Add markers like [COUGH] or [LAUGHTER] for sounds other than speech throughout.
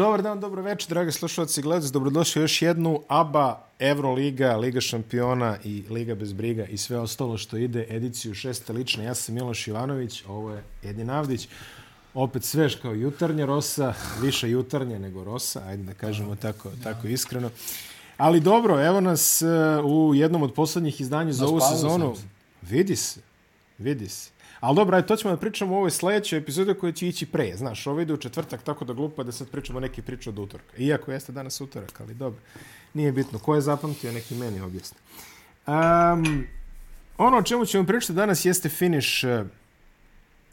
Dobar dan, dobro večer, dragi slušalci i gledalci. Dobrodošli u još jednu ABA, Euroliga, Liga šampiona i Liga bez briga i sve ostalo što ide, ediciju šeste lične. Ja sam Miloš Ivanović, ovo je Edin Avdić. Opet svež kao jutarnje rosa, više jutarnje nego rosa, ajde da kažemo tako, tako iskreno. Ali dobro, evo nas uh, u jednom od poslednjih izdanja za ovu sezonu. Vidi se, vidi se. Ali dobro, ajde, to ćemo da pričamo u ovoj sledećoj epizodi koja će ići pre. Znaš, ovo ide u četvrtak, tako da glupo da sad pričamo neki priču od utorka. Iako jeste danas utorak, ali dobro. Nije bitno. Ko je zapamtio, neki meni objasni. Um, ono o čemu ćemo pričati danas jeste finish uh,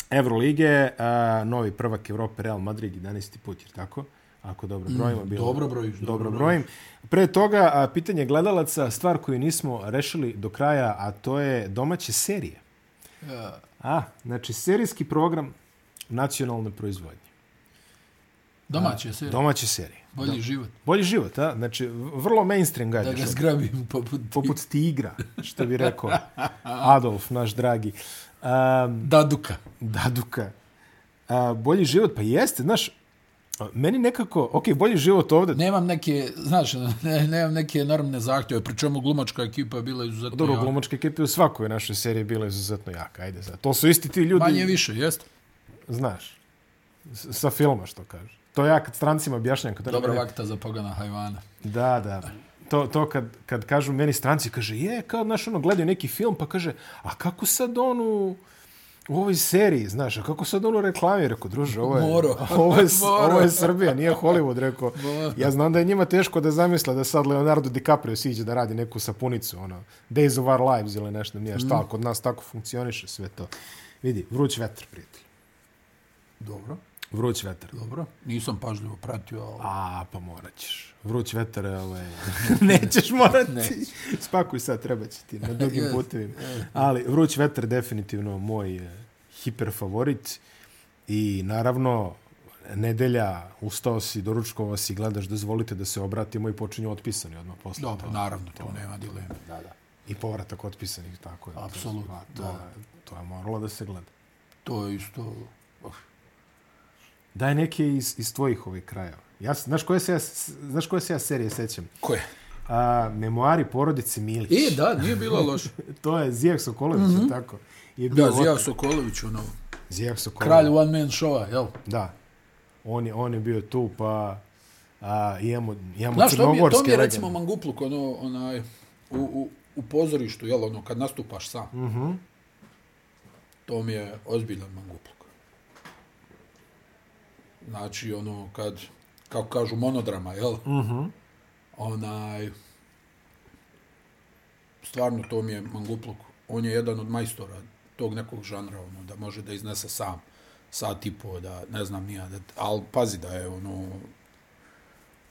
Evrolige, uh, novi prvak Evrope Real Madrid, 11. put, jer tako? Ako dobro brojimo. bilo- dobro brojiš, Dobro, dobro brojim. Pre toga, a, pitanje gledalaca, stvar koju nismo rešili do kraja, a to je domaće serije. Ja. A, znači serijski program nacionalne proizvodnje. Domaće serije. Domaće serije. Bolji život. Bolji život, a? Znači, vrlo mainstream Da gajdaš. ga zgrabim poput ti. Poput tigra, što bi rekao [LAUGHS] Adolf, naš dragi. Um, Daduka. Daduka. A, bolji život, pa jeste, znaš, meni nekako, ok, bolji život ovde, Nemam neke, znaš, [LAUGHS] ne, nemam neke enormne zahtjeve, pri čemu glumačka ekipa je bila izuzetno dobro, jaka. glumačke ekipe u svakoj našoj seriji bila izuzetno jaka, ajde sad. To su isti ti ljudi, Manje više, jeste. znaš, sa filma, što kaže. To ja kad strancima objašnjam, kad Dobra ne- vakta za pogana hajvana. Da, da. To, to kad, kad kažu meni stranci, kaže, je, kao, znaš, ono, gledaju neki film, pa kaže, a kako sad on u, u ovoj seriji, znaš, a kako sad on u reklami, rekao, druže, ovo je, Moro. [LAUGHS] ovo je, Moro. ovo je Srbija, nije Hollywood, rekao. Moro. Ja znam da je njima teško da zamisle da sad Leonardo DiCaprio siđe da radi neku sapunicu, ono, Days of Our Lives ili nešto, nije šta, mm. kod nas tako funkcioniše sve to. Vidi, vruć vetar, prijatelj. Dobro, Vruć vetar. dobro. Nisam pažljivo pratio, ali... A, pa morat ćeš. Vruć vetar, ovaj... [LAUGHS] Nećeš morati. Neću. Spakuj sad, treba će ti na [LAUGHS] drugim Jest, putevima. Ali vruć vetar definitivno moj eh, hiper favorit. I naravno, nedelja, ustao si, doručkovao si, gledaš, dozvolite da se obratimo i počinju otpisani odmah posle. Dobro, naravno, to nema dileme. Da, da. I povratak otpisanih, tako je. Apsolutno, To, da. je, to je moralo da se gleda. To je isto... oh, Daj neke iz, iz tvojih ovih krajeva. Ja, znaš koje se ja, znaš koje se ja serije sećam? Ko je? A, memoari porodice Milić. E, da, nije bilo loše. [LAUGHS] To je Zijak Sokolović, mm -hmm. tako? Je bio Da, Zija. Sokolović, ono, Zijak Sokolović. kralj one man showa, jel? Da. On je, on je bio tu, pa a, imamo, imamo Znaš, to mi, je, to mi je recimo mangupluk, ono, onaj, u, u, u pozorištu, jel, ono, kad nastupaš sam. Mhm. To mi je ozbiljan mangupluk. Znači, ono, kad, kako kažu, monodrama, jel? Mhm. -hmm. Onaj, stvarno, to mi je mangupluk. On je jedan od majstora tog nekog žanra, ono, da može da iznese sam sat i po, da, ne znam, nija, da, ali pazi da je, ono,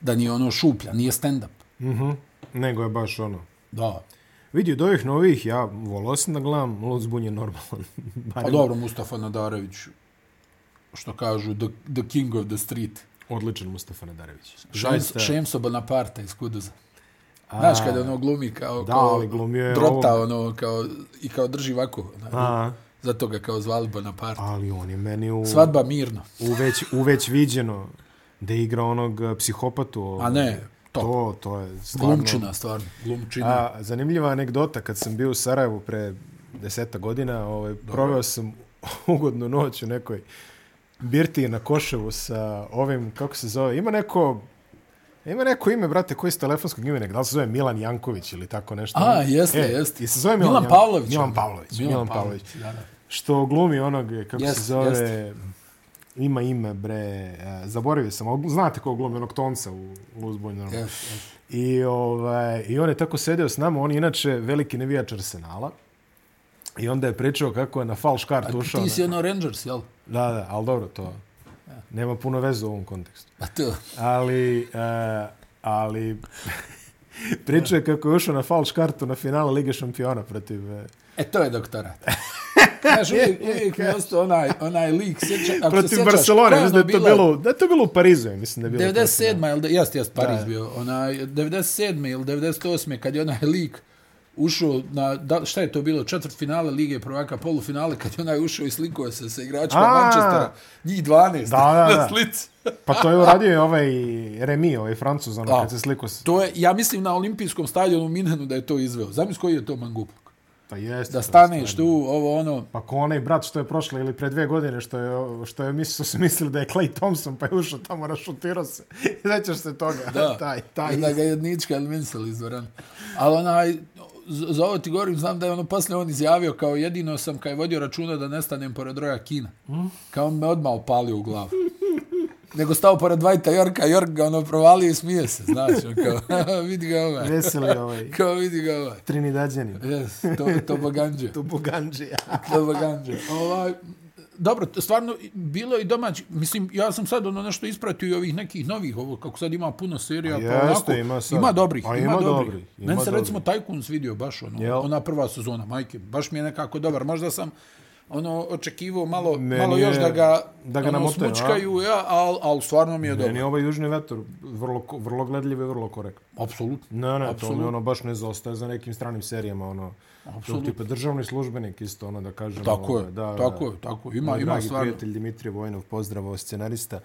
da nije ono šuplja, nije stand-up. Mhm. Nego je baš ono. Da. Vidi, od ovih novih, ja volao sam da gledam, Lud Zbun je normalan. [LAUGHS] Pa dobro, Mustafa Nadarević, što kažu, the, the king of the street. Odličan Mustafa Nadarević. Šems, Šemso Bonaparte iz Kuduza. Znaš, kada ono glumi kao, Da, kao ali glumio je drota, ovo- ono, kao, i kao drži ovako. ono, A, Zato ga kao zvali Bonaparte. ali on je meni u, Svadba mirno. u, već, u već viđeno da igra onog eh, psihopatu. A ne, top. To, to je stvarno... Glumčina, stvarno. Glumčina. A, zanimljiva anegdota, kad sam bio u Sarajevu pre deseta godina, ovaj, proveo sam [LAUGHS] ugodnu noć u nekoj birtiji na Koševu sa ovim, kako se zove, ima neko, ima neko ime, brate, koji je telefonskog imena, da li se zove Milan Janković ili tako nešto? A, jeste, e, jeste. I se zove Milan, Milan Pavlović. Milan ono. Pavlović. Milan, Pavlović. Da, da. Što glumi onog, kako Jest, se zove, jest. ima ime, bre, e, zaboravio sam, ali znate ko glumi onog tonca u normalno. Yes, yes. I, ovaj, I on je tako sedeo s nama, on je inače veliki nevijač Arsenala. I onda je pričao kako je na falš kartu ušao. Ti si ono Rangers, jel? Da, da, ali dobro, to nema puno veze u ovom kontekstu. A to, Ali, uh, ali pričao je kako je ušao na falš kartu na finale Lige šampiona protiv... Uh, e, to je doktorat. Znaš, uvijek, [LAUGHS] uvijek mi je ostao onaj, onaj lik, sjeća, se protiv sjećaš, koja je mislim da je to bilo, da je to bilo u Parizu, mislim da je bilo. to. 97. ili, jest, jest, Pariz Da. bio, onaj, 97. ili 98. kad je onaj lik ušao na, da, šta je to bilo, četvrt finale Lige prvaka, polufinale, kad je onaj ušao i slikuje se sa igračima A. Manchestera, njih 12 Da, da, [LAUGHS] da. na slici. Pa to je uradio i ovaj Remi, ovaj Francuz, ono, Da. kad se sliko s... To je, ja mislim na olimpijskom stadionu u Minhenu da je to izveo. Zamisli koji je to mangupluk. Pa jeste. Da staneš tu, ovo ono, Pa ko onaj brat što je prošle ili pre dve godine što je, što je misli, što su mislili da je Clay Thompson pa je ušao tamo, rašutirao se. [LAUGHS] Sećaš se toga? da, [LAUGHS] taj, taj. da ga jednička eliminisali iz. Ali onaj, za ovo ti govorim, znam da je ono posle on izjavio kao jedino sam kaj vodio računa da nestanem pored Roja Kina. Kao on me odmah opalio u glavu. Nego stao pored Vajta Jorka, Jork ga ono provalio i smije se, znaš, on kao, [LAUGHS] vidi ga ovaj. Veseli ovaj. [LAUGHS] Kao vidi ga ovaj. Trinidađani. Yes, to, to baganđe. Tu buganđija. [LAUGHS] To baganđe. Ovaj, dobro, stvarno, bilo je i domaći, mislim, ja sam sad ono nešto ispratio i ovih nekih novih, ovo, kako sad ima puno serija, A pa jeste, onako, ima sad. ima dobrih, A ima, ima dobrih. dobrih, ima Meni se dobrih. recimo Tycoons vidio baš, ono, Jel? ona prva sezona, majke, baš mi je nekako dobar, možda sam ono očekivao malo, Meni malo još je- da ga, da ga ono, namotaju, a? smučkaju, ja, al, al stvarno mi je Meni dobro. je ovaj južni vetar vrlo, vrlo gledljiv i vrlo korektno. Apsolutno. Ne, ne, to mi ono baš ne zostaje za nekim stranim serijama, ono. Apsolutno. Tipa državni službenik isto, ono da kažem. Tako ovo, je, da, tako je, tako je. Ima, ima dragi stvarno. prijatelj Dimitrije Vojnov, pozdrav, ovo scenarista.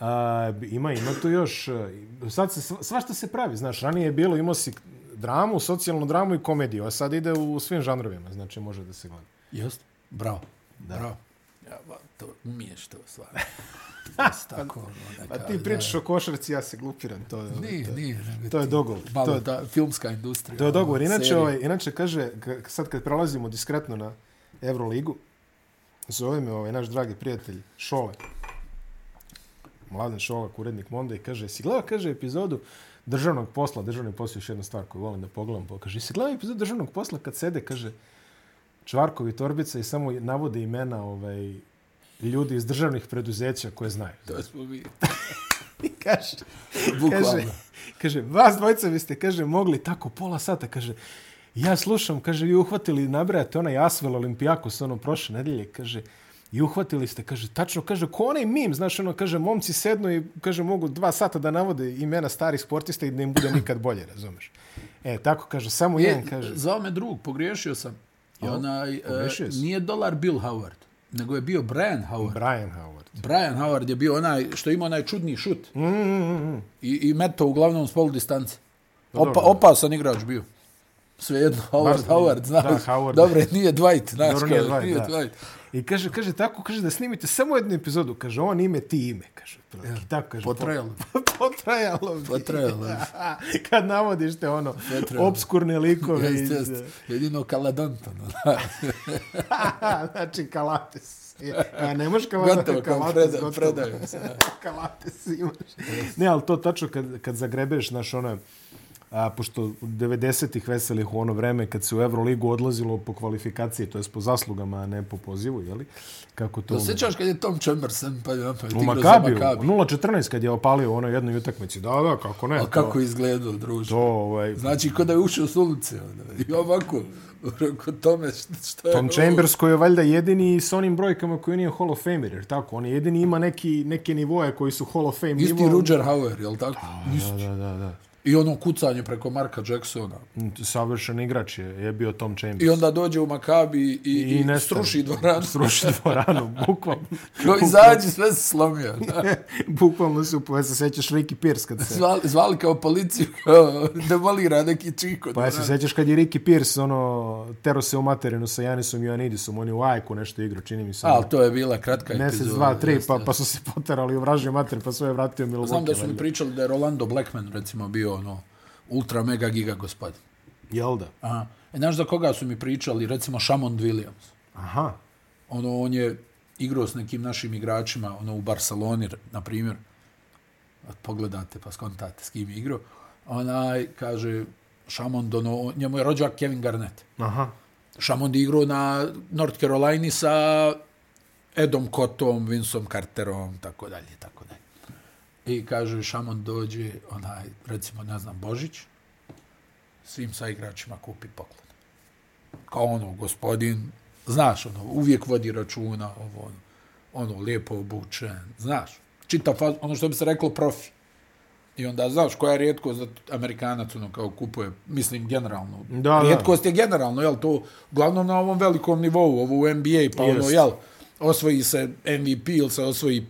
A, ima, ima tu još, e, sad se, sva- svašta se pravi, znaš, ranije je bilo, imao si dramu, socijalnu dramu i komediju, a sad ide u svim žanrovima, znači može da se gleda. Jeste, bravo, da. bravo. Ja, ba, to, umiješ to stvarno. [LAUGHS] Jeste, tako, ono, Pa neka, ti pričaš o košarci, ja se glupiram, to je, Nije, to, je- nije. to je dogovor. Malo To je- ta filmska industrija. to je dogovor. ono, Inače, serije. ovaj, inače kaže, sad kad prelazimo diskretno na Euroligu, zove me ovaj naš dragi prijatelj Šole, Mladen Šolak, urednik Monda i kaže, si gledao, kaže, epizodu državnog posla, državni posao je još jedna stvar koju volim da pogledam, pa kaže, si gledao epizodu državnog posla kad sede, kaže, Čvarkovi torbica i samo navode imena ovaj, ljudi iz državnih preduzeća koje znaju. To smo mi. [LAUGHS] I kaže, Bukvalno. kaže, kaže, vas dvojica vi ste, kaže, mogli tako pola sata, kaže, ja slušam, kaže, vi uhvatili, nabrajate onaj Asvel Olimpijakos, ono, prošle nedelje, kaže, i uhvatili ste, kaže, tačno, kaže, ko onaj mim, znaš, ono, kaže, momci sednu i, kaže, mogu dva sata da navode imena starih sportista i da im bude nikad bolje, razumeš? E, tako, kaže, samo jedan, Je, kaže, zvao me drug, pogriješio sam. I onaj, si? nije dolar Bill Howard, nego je bio Brian Howard. Brian Howard. Brian Howard je bio onaj što ima onaj čudni šut Mm, mm, mm. i, i meto uglavnom s polu distance. Pa Opa, opasan igrač bio. Svejedno, Howard, Baš- Howard, znaš. da, Howard. Dobre, nije Dwight, znaš. Dobro, nije Dwight, nije da. Dwight. I kaže, kaže, tako, kaže, da snimite samo jednu epizodu, kaže, on ime, ti ime, kaže, ja, tako, kaže, Potrajalo. Po, [LAUGHS] potrajalo bi. Potrajalo bi. [LAUGHS] Kad navodiš te, ono, Potrajalo. obskurne likove. Jest, jest. Jedino Kaladonta. No. [LAUGHS] znači, kalates. A ne možeš kalates, Gotovo, kao kalates, preda, gotovo. predaju se. kalates imaš. Ne, ali to tačno kad, kad zagrebeš, znaš, ono, a, pošto u 90-ih veselih u ono vreme kad se u Euroligu odlazilo po kvalifikaciji, to je po zaslugama, a ne po pozivu, jeli? Kako to... To sećaš kad je Tom Chamberson pa je pa je U Makabiju, Makabi. 0-14 kad je opalio u onoj jednoj utakmici. Da, da, kako ne. A kako je izgledao, druže? To, ovaj, Znači, kod da je ušao s ulice. Ono. I ovako, kod tome, je Tom ovo? Chambers koji je valjda jedini s onim brojkama koji nije Hall of Famer, jer tako, on je jedini ima neki, neke nivoje koji su Hall of Fame Isti nivo. Roger Hauer, jel tako? Isti. Da, da, da, da. I ono kucanje preko Marka Jacksona. Mm, Savršen igrač je, je bio Tom Chambers. I onda dođe u Makabi i, i, i nestane. struši dvoranu. Sruši [LAUGHS] dvoranu, bukvalno. Ko izađe, sve se slomio. [LAUGHS] Bukvalno su, pa se sećaš Ricky Pierce kad se... Zvali, zvali kao policiju, kao demolira neki čiko. Pa ja se sećaš kad je Ricky Pierce ono, tero se u materinu sa Janisom Ioannidisom, on je u Ajku nešto igrao, čini mi se. Ali to je bila kratka epizoda. dva, tri, pa, pa su se poterali u vražnju mater, pa sve je vratio Milwaukee. Znam da su mi pričali da je Rolando Blackman, recimo, bio ono, ultra mega giga gospodin. Jel da? Aha. E, znaš za koga su mi pričali? Recimo Shamond Williams. Aha. Ono, on je igrao s nekim našim igračima, ono, u Barceloni, na primjer. Pogledate pa skontate s kim je igrao. Onaj, kaže, Shamond, ono, njemu je rođak Kevin Garnett. Aha. Shamond je igrao na North Carolina sa Edom Cottom, Vincom Carterom, tako dalje, tako dalje. I kaže, Shamond dođe, onaj, recimo, ne znam, Božić, svim sa igračima kupi poklon. Kao ono, gospodin, znaš, ono, uvijek vodi računa, ovo, ono, ono lijepo obučen, znaš, čita faz, ono što bi se reklo profi. I onda, znaš, koja je rijetkost da Amerikanac, ono, kao kupuje, mislim, generalno. Da, da. rijetkost je generalno, jel, to, uglavnom na ovom velikom nivou, ovo u NBA, pa ono, Jest. jel, osvoji se MVP ili se osvoji,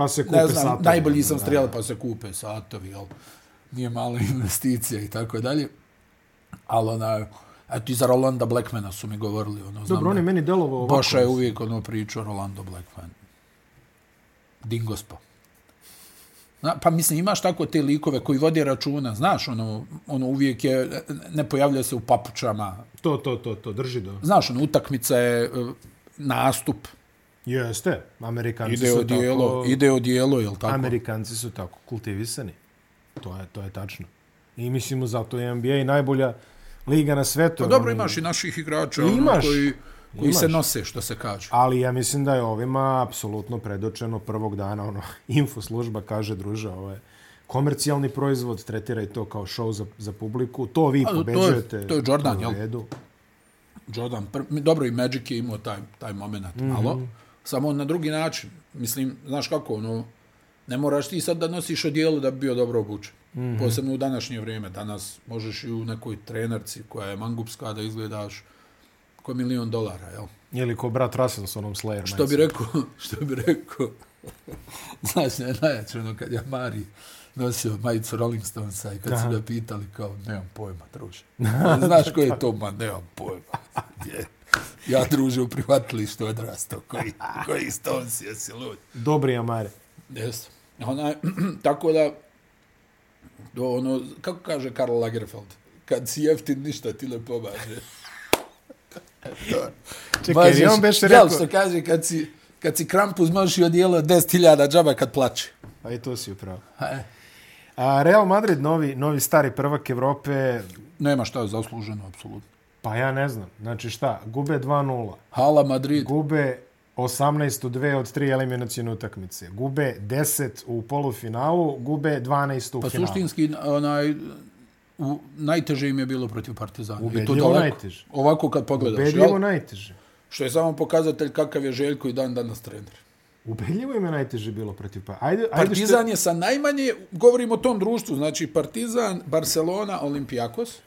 Pa se kupe ne znam, satovi. najbolji sam strijel, pa se kupe satovi, jel, nije mala [LAUGHS] investicija i tako dalje. Ali, ona, eto, i za Rolanda Blackmana su mi govorili, ono, Dobro, on je meni delovao ovako. Boša je uvijek ono pričao Rolando Blackman. Dingospo. Na, pa mislim, imaš tako te likove koji vode računa, znaš, ono, ono uvijek je, ne pojavlja se u papučama. To, to, to, to, drži do. Znaš, ono, utakmica je e, nastup, Jeste, Amerikanci ide su odijelo, tako... ide odijelo, jel tako? Amerikanci su tako kultivisani. To je, to je tačno. I mislimo zato je NBA najbolja liga na svetu. Pa dobro, Oni- imaš i naših igrača Imaš. ono, koji, koji Imaš. se nose, što se kaže. Ali ja mislim da je ovima apsolutno predočeno prvog dana, ono, [LAUGHS] info služba kaže, druže, ovo je komercijalni proizvod, tretiraj to kao show za, za publiku, to vi A, je- pobeđujete. to je Jordan, to je u jel? Jordan, pr dobro i Magic je imao taj, taj moment mm -hmm. malo, samo na drugi način. Mislim, znaš kako, ono, ne moraš ti sad da nosiš odijelo da bi bio dobro obučen. Mm -hmm. Posebno u današnje vrijeme. Danas možeš i u nekoj trenerci koja je mangupska da izgledaš ko milion dolara, jel? Ili ko brat Russell s onom Slayer Što bi rekao, [LAUGHS] što bi rekao, [LAUGHS] znaš, ne, najjače ono kad je Mari nosio majicu Rolling Stonesa i kad su ga pitali kao, nemam pojma, druže. [LAUGHS] Znaš ko je to, ma nemam pojma. Je. Ja druže u prihvatilištu odrastao, koji, koji Stones jesi lud. Dobri Amare. Jes. Onaj, [CLEARS THROAT] tako da, do ono, kako kaže Karl Lagerfeld, kad si jeftin, ništa ti ne pomaže. [LAUGHS] Čekaj, je on beše rekao... Jel, što kaže, kad si, kad si Krampus možeš i odijelo 10.000 džaba kad plače. Pa i to si upravo. E, A Real Madrid, novi, novi stari prvak Evrope, nema šta je zasluženo, apsolutno. Pa ja ne znam. Znači šta, gube 2-0. Hala Madrid, Gube 18 u 2 od 3 eliminacijne utakmice. Gube 10 u polufinalu, gube 12 u pa finalu. suštinski, onaj, u, najteže im je bilo protiv Partizana. I to Ubedljivo daleko. najteže. Ovako kad pogledaš, Ubedljivo jel? najteže. Što je samo pokazatelj kakav je Željko i dan danas trener. Ubedljivo im je najteže bilo protiv pa. Ajde, ajde Partizan je sa najmanje, govorimo o tom društvu, znači Partizan, Barcelona, Olimpijakos,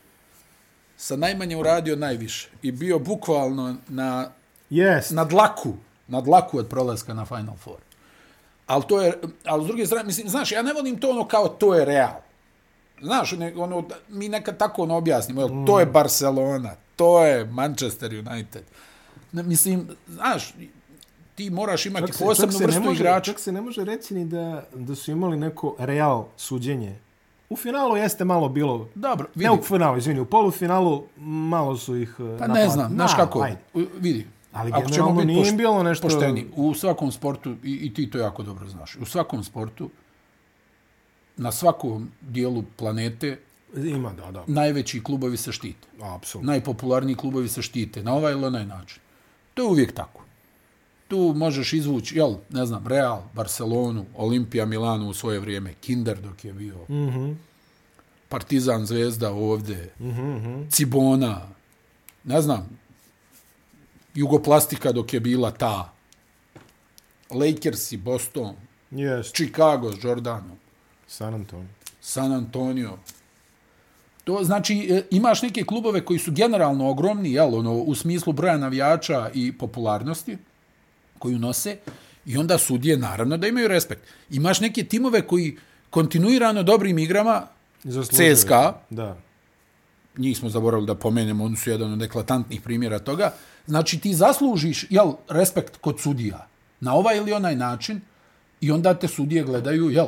sa najmanje uradio najviše. I bio bukvalno na, Jest. na dlaku, na dlaku od prolaska na Final Four. Ali to je, ali s druge strane, mislim, znaš, ja ne volim to ono kao to je Real. Znaš, ne, ono, mi nekad tako ono objasnimo, jel, to je Barcelona, to je Manchester United. Ne, mislim, znaš, ti moraš imati Čak se, posebnu čak se vrstu može, igrača. Čak se ne može reći ni da, da su imali neko real suđenje. U finalu jeste malo bilo... Dobro, vidi. Ne u finalu, izvini, u polufinalu malo su ih... Pa ne znam, znaš kako, Ajde. vidi. Ali ako ćemo generalno biti nije poš- im bilo nešto- Pošteni, u svakom sportu, i, i ti to jako dobro znaš, u svakom sportu, na svakom dijelu planete, Ima, da, da. najveći klubovi se štite. Apsolutno. Najpopularniji klubovi se štite, na ovaj ili onaj način. To je uvijek tako. Tu možeš izvući, jel, ne znam, Real, Barcelonu, Olimpija, Milano u svoje vrijeme, Kinder dok je bio, mm -hmm. Partizan, Zvezda ovde, mm -hmm. Cibona, ne znam, Jugoplastika dok je bila ta, Lakersi, Boston, Jest. Chicago s Jordanom, San Antonio. San Antonio. To znači e, imaš neke klubove koji su generalno ogromni, jel, ono, u smislu broja navijača i popularnosti koju nose i onda sudije naravno da imaju respekt. Imaš neke timove koji kontinuirano dobrim igrama. CSKA, Da. njih smo zaboravili da pomenemo, oni su jedan od eklatantnih primjera toga. Znači ti zaslužiš jel, respekt kod sudija na ovaj ili onaj način i onda te sudije gledaju, jel,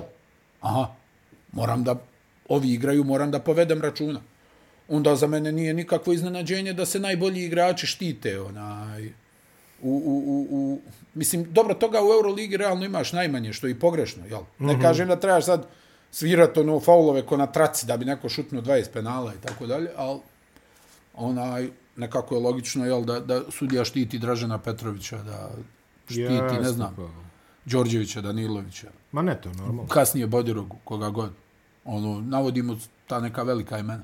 aha, moram da, ovi igraju, moram da povedem računa. Onda za mene nije nikakvo iznenađenje da se najbolji igrači štite, onaj, u, u, u, u, mislim, dobro, toga u Euroligi realno imaš najmanje, što je i pogrešno, jel? Ne mm -hmm. kažem da trebaš sad svirati ono faulove ko na traci da bi neko šutnuo 20 penala i tako dalje, ali onaj, nekako je logično, jel, da, da sudija štiti Dražena Petrovića, da štiti, Jeste, ne znam, pa. Đorđevića, Danilovića, Ma ne, to je normalno. kasnije Bodirogu, koga god. Ono, navodimo ta neka velika imena.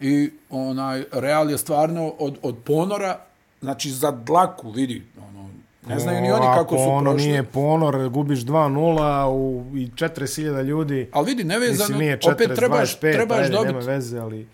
I onaj, Real je stvarno od, od ponora, znači za dlaku, vidi, ono, Ne znaju ni oni kako su Ako ono prošli. nije ponor, gubiš 2-0 u, i 40.000 ljudi. Ali vidi, nevezano, Mislim, nije 40, opet trebaš, 25, trebaš ajde, dobiti. nema veze, ali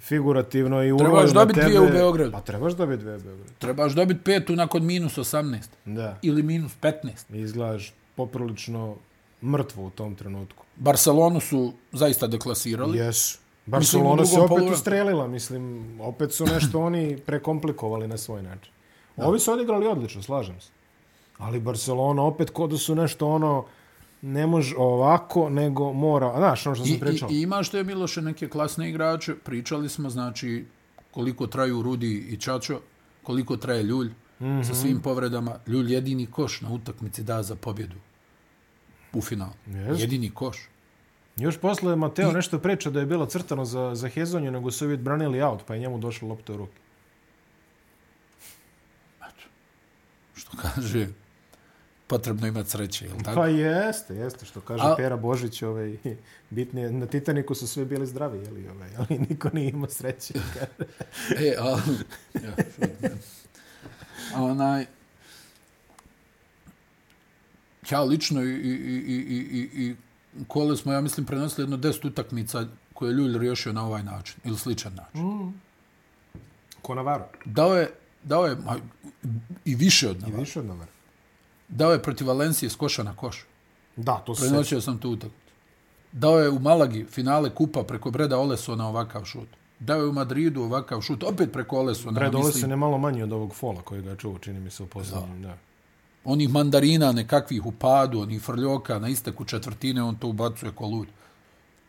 figurativno i Trebaš ulovi na dobiti dvije u Beogradu. Pa trebaš dobiti dvije u Beogradu. Trebaš dobiti petu nakon minus 18. Da. Ili minus 15. Izgledaš poprilično mrtvo u tom trenutku. Barcelonu su zaista deklasirali. Jesu. Barcelona se opet poluvremenu. ustrelila, mislim, opet su nešto oni prekomplikovali na svoj način. Ovi su odigrali odlično, slažem se. Ali Barcelona opet kod da su nešto ono, ne može ovako, nego mora, znaš, ono što sam pričao. i, I imaš te Miloše neke klasne igrače, pričali smo, znači, koliko traju Rudi i Čačo, koliko traje Ljulj mm -hmm. sa svim povredama. Ljulj jedini koš na utakmici da za pobjedu u finalu. Jedini koš. Još posle Mateo nešto priča da je bilo crtano za, za Hezonju, nego su uvijek branili out, pa je njemu došla lopta u ruke. Eto. Što kaže, potrebno imati sreće, je li tako? Pa jeste, jeste, što kaže A- Pera Božić, ovaj, [LAUGHS] bitnije, na Titaniku su sve bili zdravi, jeli, ovaj, [LAUGHS] ali niko nije imao sreće. [LAUGHS] E, a... ja, onaj... Ja lično i, i, i, i, i, i kole smo, ja mislim, prenosili jedno deset utakmica koje je Ljulj riješio na ovaj način, ili sličan način. Ko Navaro. Dao je, dao je ma, i više od I Navara. više od Navaro. Dao je protiv Valencije s koša na koš. Da, to se Prenosio sam tu utakmicu. Dao je u Malagi finale kupa preko Breda Olesona ovakav šut. Dao je u Madridu ovakav šut, opet preko Olesona. Mislim. Olesen je malo manji od ovog fola koji ga je čuo, čini mi se u posljednjem. Da. Onih mandarina nekakvih u padu, onih frljoka na isteku četvrtine, on to ubacuje ko lud.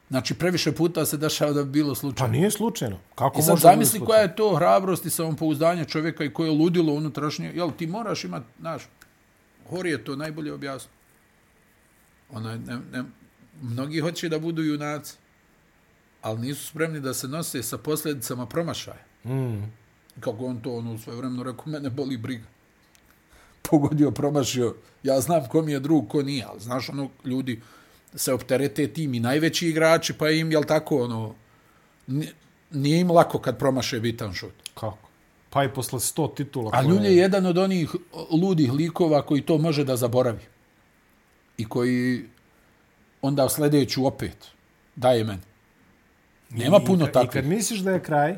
Znači, previše puta se dešava da bi bilo Pa slučajno. nije slučajno. Kako I sad zamisli koja je to hrabrost i samopouzdanje čovjeka i koje je ludilo unutrašnje. Jel, ti moraš imati, znaš, Hori je to najbolje objasno. Ona, ne, ne, mnogi hoće da budu junaci, ali nisu spremni da se nose sa posljedicama promašaja. Mm. Kako on to ono sve vremeno rekao, mene boli briga. Pogodio, promašio. Ja znam ko mi je drug, ko nije, ali znaš ono, ljudi se opterete tim i najveći igrači, pa im, jel tako, ono, ni- nije im lako kad promaše bitan šut. Kako? Pa i posle 100 titula. A koje- Ljulj je jedan od onih ludih likova koji to može da zaboravi. I koji onda sljedeću opet daje meni. Nema I- puno I kad takvih. misliš da je kraj,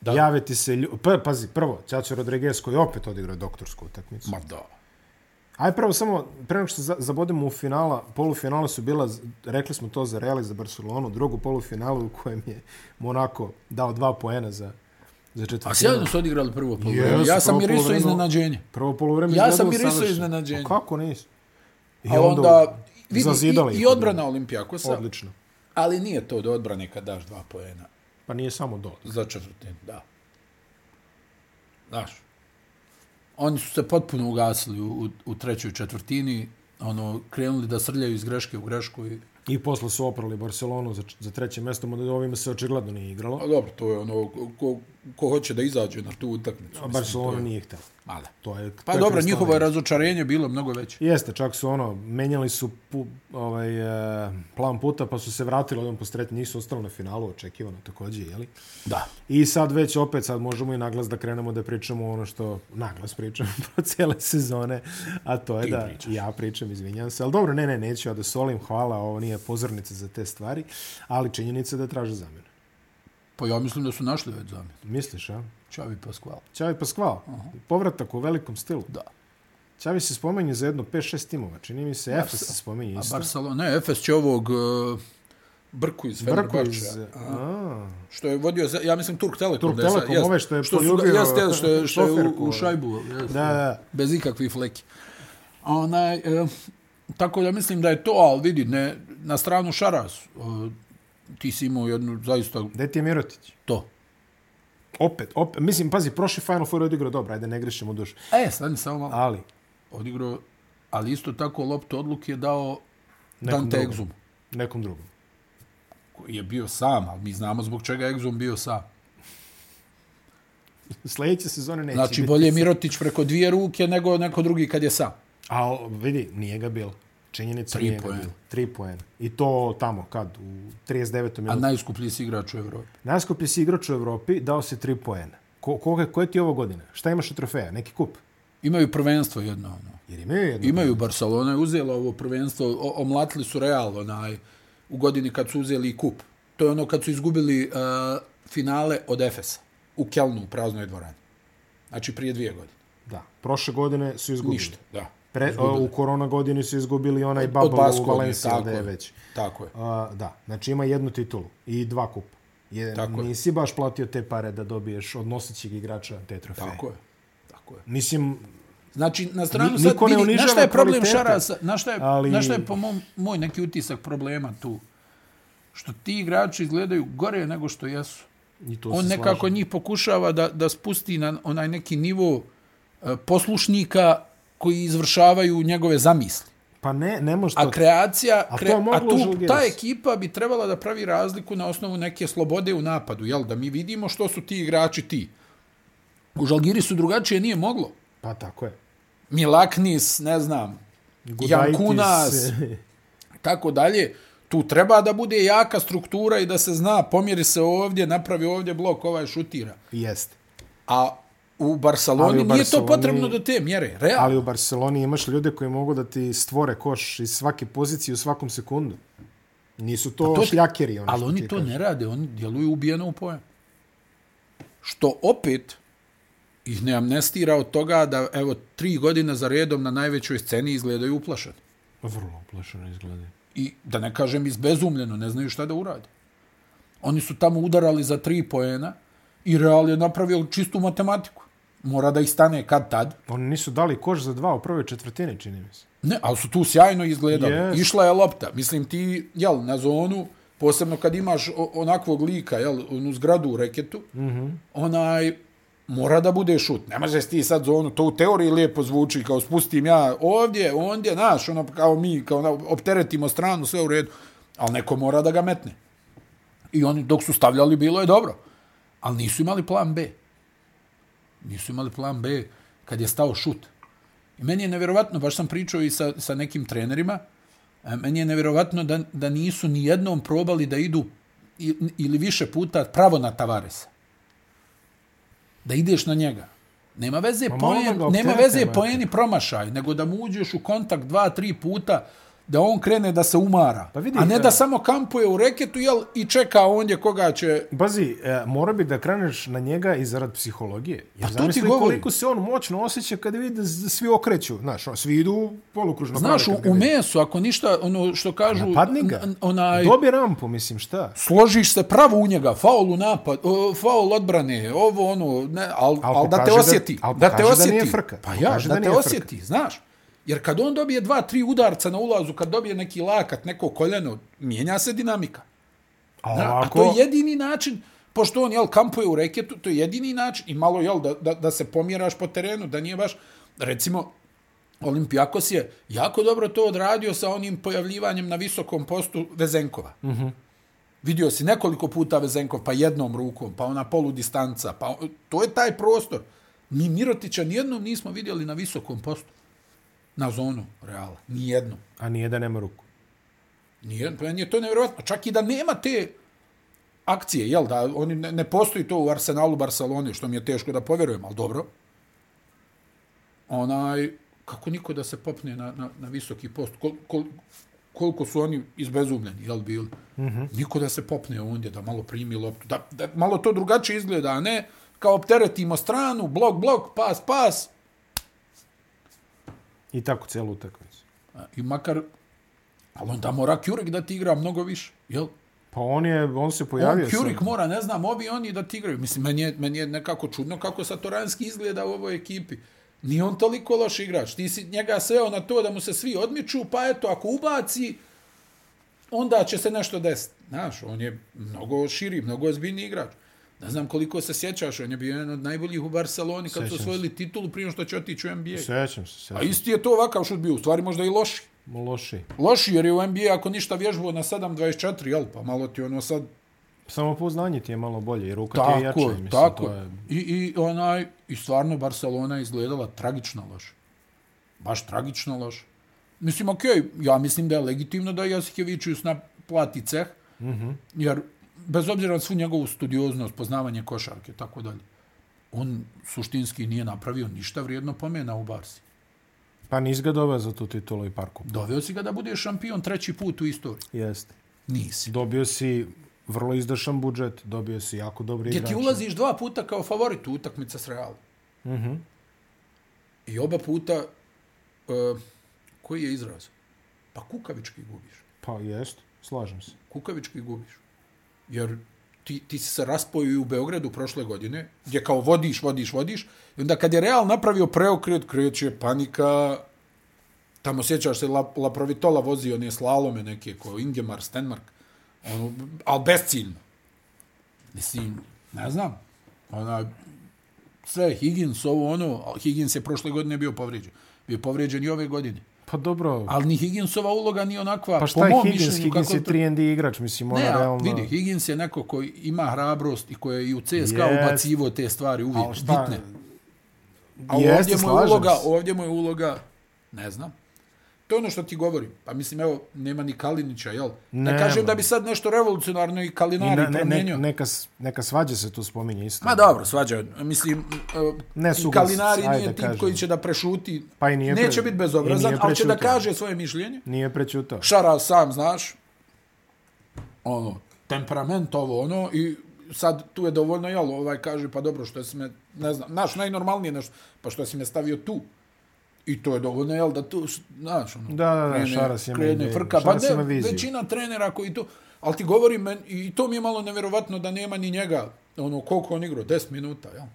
da. jave ti se... Lju... Pa, pazi, prvo, Ćaćo Rodriguez koji opet odigrao doktorsku utakmicu. Ma da. Aj prvo samo, pre nego što za- zabodemo u finala, polufinala su bila, rekli smo to za Real i za Barcelonu, drugu polufinalu u kojem je Monako dao dva poena za, za četvrtinu. A sjajno su odigrali prvo polu. Jesu, Ja sam mirisao poluvreme- iznenađenje. Prvo poluvreme Ja sam mirisao iznenađenje. Kako nisi? I A onda, vidi, zazidali i, i odbrana Olimpijakosa, Odlično. ali nije to do odbrane kad daš dva poena Pa nije samo do. za četvrtinu, da. Znaš, oni su se potpuno ugasili u, u, trećoj četvrtini, ono, krenuli da srljaju iz greške u grešku i I posle su oprali Barcelonu za, za treće mjesto, mada ovime se očigledno nije igralo. A dobro, to je ono, ko, ko hoće da izađe na tu utakmicu. A Barcelona nije htjela. Mada. To je, Pa to je dobro, njihovo je razočarenje bilo mnogo veće. Jeste, čak su ono, menjali su pu, ovaj, e, plan puta, pa su se vratili odmah posle treće, nisu ostali na finalu, očekivano također, jeli? Da. I sad već opet, sad možemo i naglas da krenemo da pričamo ono što naglas pričam [LAUGHS] po cijele sezone, a to je Ti da pričaš. ja pričam, izvinjam se, ali dobro, ne, ne, neću ja da solim, hvala, ovo nije pozornica za te stvari, ali činjenica je da traže zamjenu. Pa ja mislim da su našli već zamjenu. Misliš, a? Čavi Pasquale. Čavi Paskval, povratak u velikom stilu. Da. Čavi se spomenje za jedno 5-6 timova, čini mi se, Efes se spomenje A isto. Barcelona, ne, Efes će ovog uh, Brku iz Fenerbahča. iz... A, Što je vodio, za, ja mislim, Turk Telekom. Turk Telekom, jest, ove što je što poljubio Jeste, jeste, što je, što je u, u šajbu. Jest, Da, da. Bez ikakvih fleki. A Onaj, e, tako da mislim da je to, ali vidi, ne, na stranu Šaras, e, ti si imao jednu, zaista, Gde ti je Mirotić? to. Opet, opet, mislim, pazi, prošli Final Four je odigrao dobro, ajde, ne grešimo dušu. E, stani samo malo. Ali, Odigrao, ali isto tako loptu odluke je dao Nekom Dante drugom. Exum, nekom drugom. koji je bio sam, ali mi znamo zbog čega Exum bio sam. [LAUGHS] Sljedeće sezone neće Znači, biti. bolje Mirotić preko dvije ruke nego neko drugi kad je sam. A vidi, nije ga bilo. Činjenica Tri poena. Tri poena. I to tamo, kad? U 39. A minutu. najskuplji si igrač u Evropi. Najskuplji si igrač u Evropi, dao si tri poena. Ko, koje ti je ovo godine? Šta imaš od trofeja? Neki kup? Imaju prvenstvo jedno. Ono. Jer imaju jedno. Imaju Barcelona je uzela ovo prvenstvo, o, omlatili su Real onaj, u godini kad su uzeli i kup. To je ono kad su izgubili uh, finale od Efesa u Kelnu, u praznoj dvorani. Znači prije dvije godine. Da. Prošle godine su izgubili. Ništa, da. Pre, o, u korona godini su izgubili onaj bubble u Valenciji, tako je je. već. Tako je. A, da, znači ima jednu titulu i dva kupa. Je, Tako je. nisi baš platio te pare da dobiješ od nosećeg igrača te trofeje. Tako je. Tako je. Mislim, Znači, na stranu sad vidi, na šta je problem Šarasa, na šta je, ali- ali... na šta je po mom, moj neki utisak problema tu? Što ti igrači izgledaju gore nego što jesu. i to On se nekako slažem. njih pokušava da, da spusti na onaj neki nivo e, poslušnika koji izvršavaju njegove zamisli. Pa ne, ne može to. A kreacija, A kre, a tu ta ekipa bi trebala da pravi razliku na osnovu neke slobode u napadu, jel? Da mi vidimo što su ti igrači ti. U Žalgirisu drugačije nije moglo. Pa tako je. Milaknis, ne znam, Gudaitis, Jankunas, [LAUGHS] tako dalje. Tu treba da bude jaka struktura i da se zna, pomjeri se ovdje, napravi ovdje blok, ovaj šutira. Jeste. A u Barceloni Ali u nije to Barceloni- potrebno do te mjere, realno. Ali u Barceloni imaš ljude koji mogu da ti stvore koš iz svake pozicije u svakom sekundu. Nisu to, to- šljakeri. Ono Ali oni to kažeš. ne rade, oni djeluju ubijeno u pojam. Što opet ih ne amnestira od toga da, evo, tri godine za redom na najvećoj sceni izgledaju uplašeni. Vrlo uplašeno izgleda. I da ne kažem izbezumljeno, ne znaju šta da urade. Oni su tamo udarali za tri poena i Real je napravio čistu matematiku. Mora da ih stane kad tad. Oni nisu dali koš za dva u prvoj četvrtini, čini mi se. Ne, ali su tu sjajno izgledali. Yes. Išla je lopta. Mislim, ti, jel, na zonu, posebno kad imaš onakvog lika, jel, onu zgradu u reketu, mm -hmm. onaj, mora da bude šut. Ne možeš ti sad zonu, to u teoriji lijepo zvuči, kao spustim ja ovdje, ondje, naš, ono, kao mi, kao na, opteretimo stranu, sve u redu, ali neko mora da ga metne. I oni, dok su stavljali, bilo je dobro. Ali nisu imali plan B. Nisu imali plan B kad je stao šut. I meni je nevjerovatno, baš sam pričao i sa, sa nekim trenerima, e, meni je nevjerovatno da, da nisu ni jednom probali da idu i- ili više puta pravo na Tavaresa. Da ideš na njega. Nema veze, Ma da poen, nema veze brate. poeni promašaj, nego da mu uđeš u kontakt dva, tri puta, da on krene da se umara. Pa vidi, a ne e, da samo kampuje u reketu jel, i čeka ondje koga će... Bazi, e, mora bi da kreneš na njega i zarad psihologije. Jer Pa to ti govorim. koliko se on moćno osjeća kada vidi da svi okreću. Znaš, svi idu polukružno. Znaš, u, u mesu, ako ništa, ono što kažu... Napadni ga. onaj, Dobi rampu, mislim, šta? složiš se pravo u njega, faul u napad, o, faul odbrane, ovo ono, ne, al, Al al, da te pokaže da- osjeti, al da, te pokaže da osjeti. nije frka. Pa ja, da, da te osjeti, znaš. Jer kad on dobije dva, tri udarca na ulazu, kad dobije neki lakat, neko koljeno, mijenja se dinamika. A Na, a to je jedini način, pošto on, jel, kampuje u reketu, to je jedini način, i malo, jel, da, da, da se pomjeraš po terenu, da nije baš, recimo, Olimpijakos je jako dobro to odradio sa onim pojavljivanjem na visokom postu Vezenkova. Mm -hmm. Vidio si nekoliko puta Vezenkov, pa jednom rukom, pa ona poludistanca, pa to je taj prostor. Mi Mirotića nijednom nismo vidjeli na visokom postu. Na zonu Reala. Nijednom. a nije da nema ruku. Nije, meni je to nevjerojatno. Čak i da nema te akcije, jel da, oni ne, ne postoji to u Arsenalu Barcelone, što mi je teško da povjerujem, ali dobro. Onaj, kako niko da se popne na, na, na visoki post, kol, kol, koliko su oni izbezumljeni, jel bili? Mm -hmm. Niko da se popne ondje, da malo primi loptu, da, da malo to drugačije izgleda, a ne kao opteretimo stranu, blok, blok, pas, pas, I tako celu utakmicu. I makar, ali onda mora Kjurik da ti igra mnogo više, jel? Pa on je, on se pojavio. On, Kjurik sad. mora, ne znam, ovi oni da ti igraju. Mislim, meni je, meni je nekako čudno kako Satoranski izgleda u ovoj ekipi. Nije on toliko loš igrač. Ti si njega sveo na to da mu se svi odmiču, pa eto, ako ubaci, onda će se nešto desiti. Znaš, on je mnogo širi, mnogo ozbiljni igrač. Ne znam koliko se sjećaš, on je bio jedan od najboljih u Barceloni kad su Sjećam osvojili titulu prije što će otići u NBA. Sećam se, A sećam isti je to ovakav šut bio, u stvari možda i loši. Loši. Loši, jer je u NBA ako ništa vježbao na 7.24, jel? Pa malo ti ono sad... Samo poznanje ti je malo bolje, jer ruka ti je jača. Tako, mislim, tako. To je... I, I, onaj, I stvarno Barcelona izgledala tragično loše. Baš tragično loše. Mislim, okej, okay, ja mislim da je legitimno da Jasikevičius plati ceh, mm -hmm. jer bez obzira na svu njegovu studioznost, poznavanje košarke, tako dalje. on suštinski nije napravio ništa vrijedno pomena u Barsi. Pa nis ga doveo za tu titulu i parku. Doveo si ga da bude šampion treći put u istoriji. Jeste. Nisi. Dobio si vrlo izdašan budžet, dobio si jako dobri Gdje igrače. ti ulaziš dva puta kao favorit u utakmice s Realom. Mm -hmm. I oba puta, uh, koji je izraz? Pa kukavički gubiš. Pa jest, slažem se. Kukavički gubiš. Jer ti, ti si se raspojio i u Beogradu prošle godine, gdje kao vodiš, vodiš, vodiš, i onda kad je Real napravio preokret, kreće panika, tamo sjećaš se, La, La Provitola vozi one slalome neke, ko Ingemar, Stenmark, ono, ali besciljno. Mislim, ne znam, ona, sve, Higgins, ovo ono, Higgins je prošle godine bio povrijeđen. Bio povrijeđen i ove godine. Pa dobro, Ali ni Higginsova uloga nije onakva, pa šta po je Higgins? Higgins je 3 igrač, mislim, ona Ne, realno... vidi, Higgins je neko koji ima hrabrost i koji je i u CSKA Jest. ubacivo te stvari uvijek šta, bitne. A Jeste, ovdje mu je uloga, ovdje mu je uloga, ne znam. To je ono što ti govorim. Pa mislim, evo, nema ni Kalinića, jel? Ne Nema. kažem da bi sad nešto revolucionarno i I Kalinari ne, ne, ne, promijenio. neka, s- neka svađa se tu spominje isto. Ma dobro, svađa. Mislim, Ne ne su i Kalinari ajde nije tip kažem. koji će da prešuti. Pa i nije pre- Neće biti i bezobrazan, ali će da prečutao. kaže svoje mišljenje. Nije prećutao. Šara sam, znaš, ono, temperament ovo, ono, i sad tu je dovoljno, jel, ovaj kaže, pa dobro, što si me, ne znam, znaš, najnormalnije nešto, pa što si me stavio tu. I to je dovoljno, jel, da tu, znaš, ono, Da, da, da, Šaras ima krene ideju. frka, pa ne, većina trenera koji to, ali ti govorim, men, i to mi je malo nevjerovatno da nema ni njega, ono, koliko on igrao, 10 minuta, jel?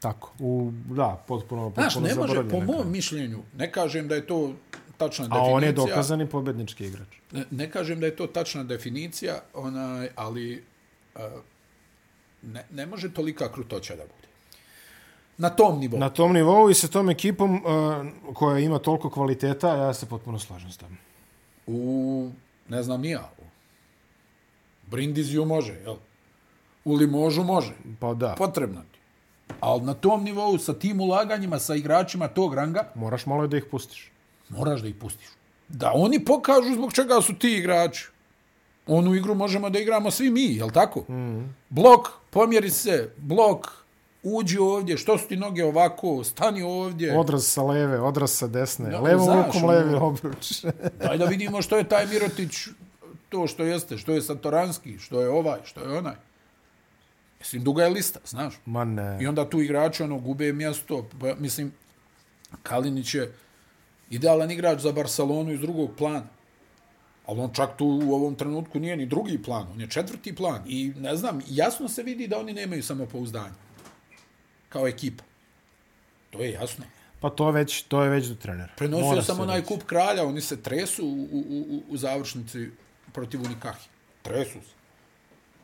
Tako. U, da, potpuno, potpuno Znaš, ne može, po mom mišljenju, ne kažem da je to tačna A definicija. on je dokazani pobednički igrač. Ne, ne kažem da je to tačna definicija, onaj, ali uh, ne, ne može tolika krutoća da bude. Na tom nivou. Na tom nivou i sa tom ekipom uh, koja ima toliko kvaliteta, ja se potpuno slažem s tom. U, ne znam ni ja, u Brindiziju može, jel? U Limožu može. Pa da, Potrebno ti. Ali na tom nivou, sa tim ulaganjima, sa igračima tog ranga, moraš malo da ih pustiš. moraš da ih pustiš. Da oni pokažu zbog čega su ti igrači. Onu igru možemo da igramo svi mi, jel tako? Mm. Blok, pomjeri se, blok, uđi ovdje, što su ti noge ovako, stani ovdje. Odraz sa leve, odraz sa desne, Da, levom znaš, rukom ono- levi obruč. [LAUGHS] Daj da vidimo što je taj Mirotić, to što jeste, što je Satoranski, što je ovaj, što je onaj. Mislim, duga je lista, znaš. Ma ne. I onda tu igrači ono, gube mjesto. Pa, mislim, Kalinić je idealan igrač za Barcelonu iz drugog plana. Ali on čak tu u ovom trenutku nije ni drugi plan, on je četvrti plan. I ne znam, jasno se vidi da oni nemaju samopouzdanje. Kao ekipa. To je jasno. Pa to već, to je već do trenera. Prenosio Mora sam onaj kup kralja, oni se tresu u, u, u, u završnici protiv Unikahi. Tresu se.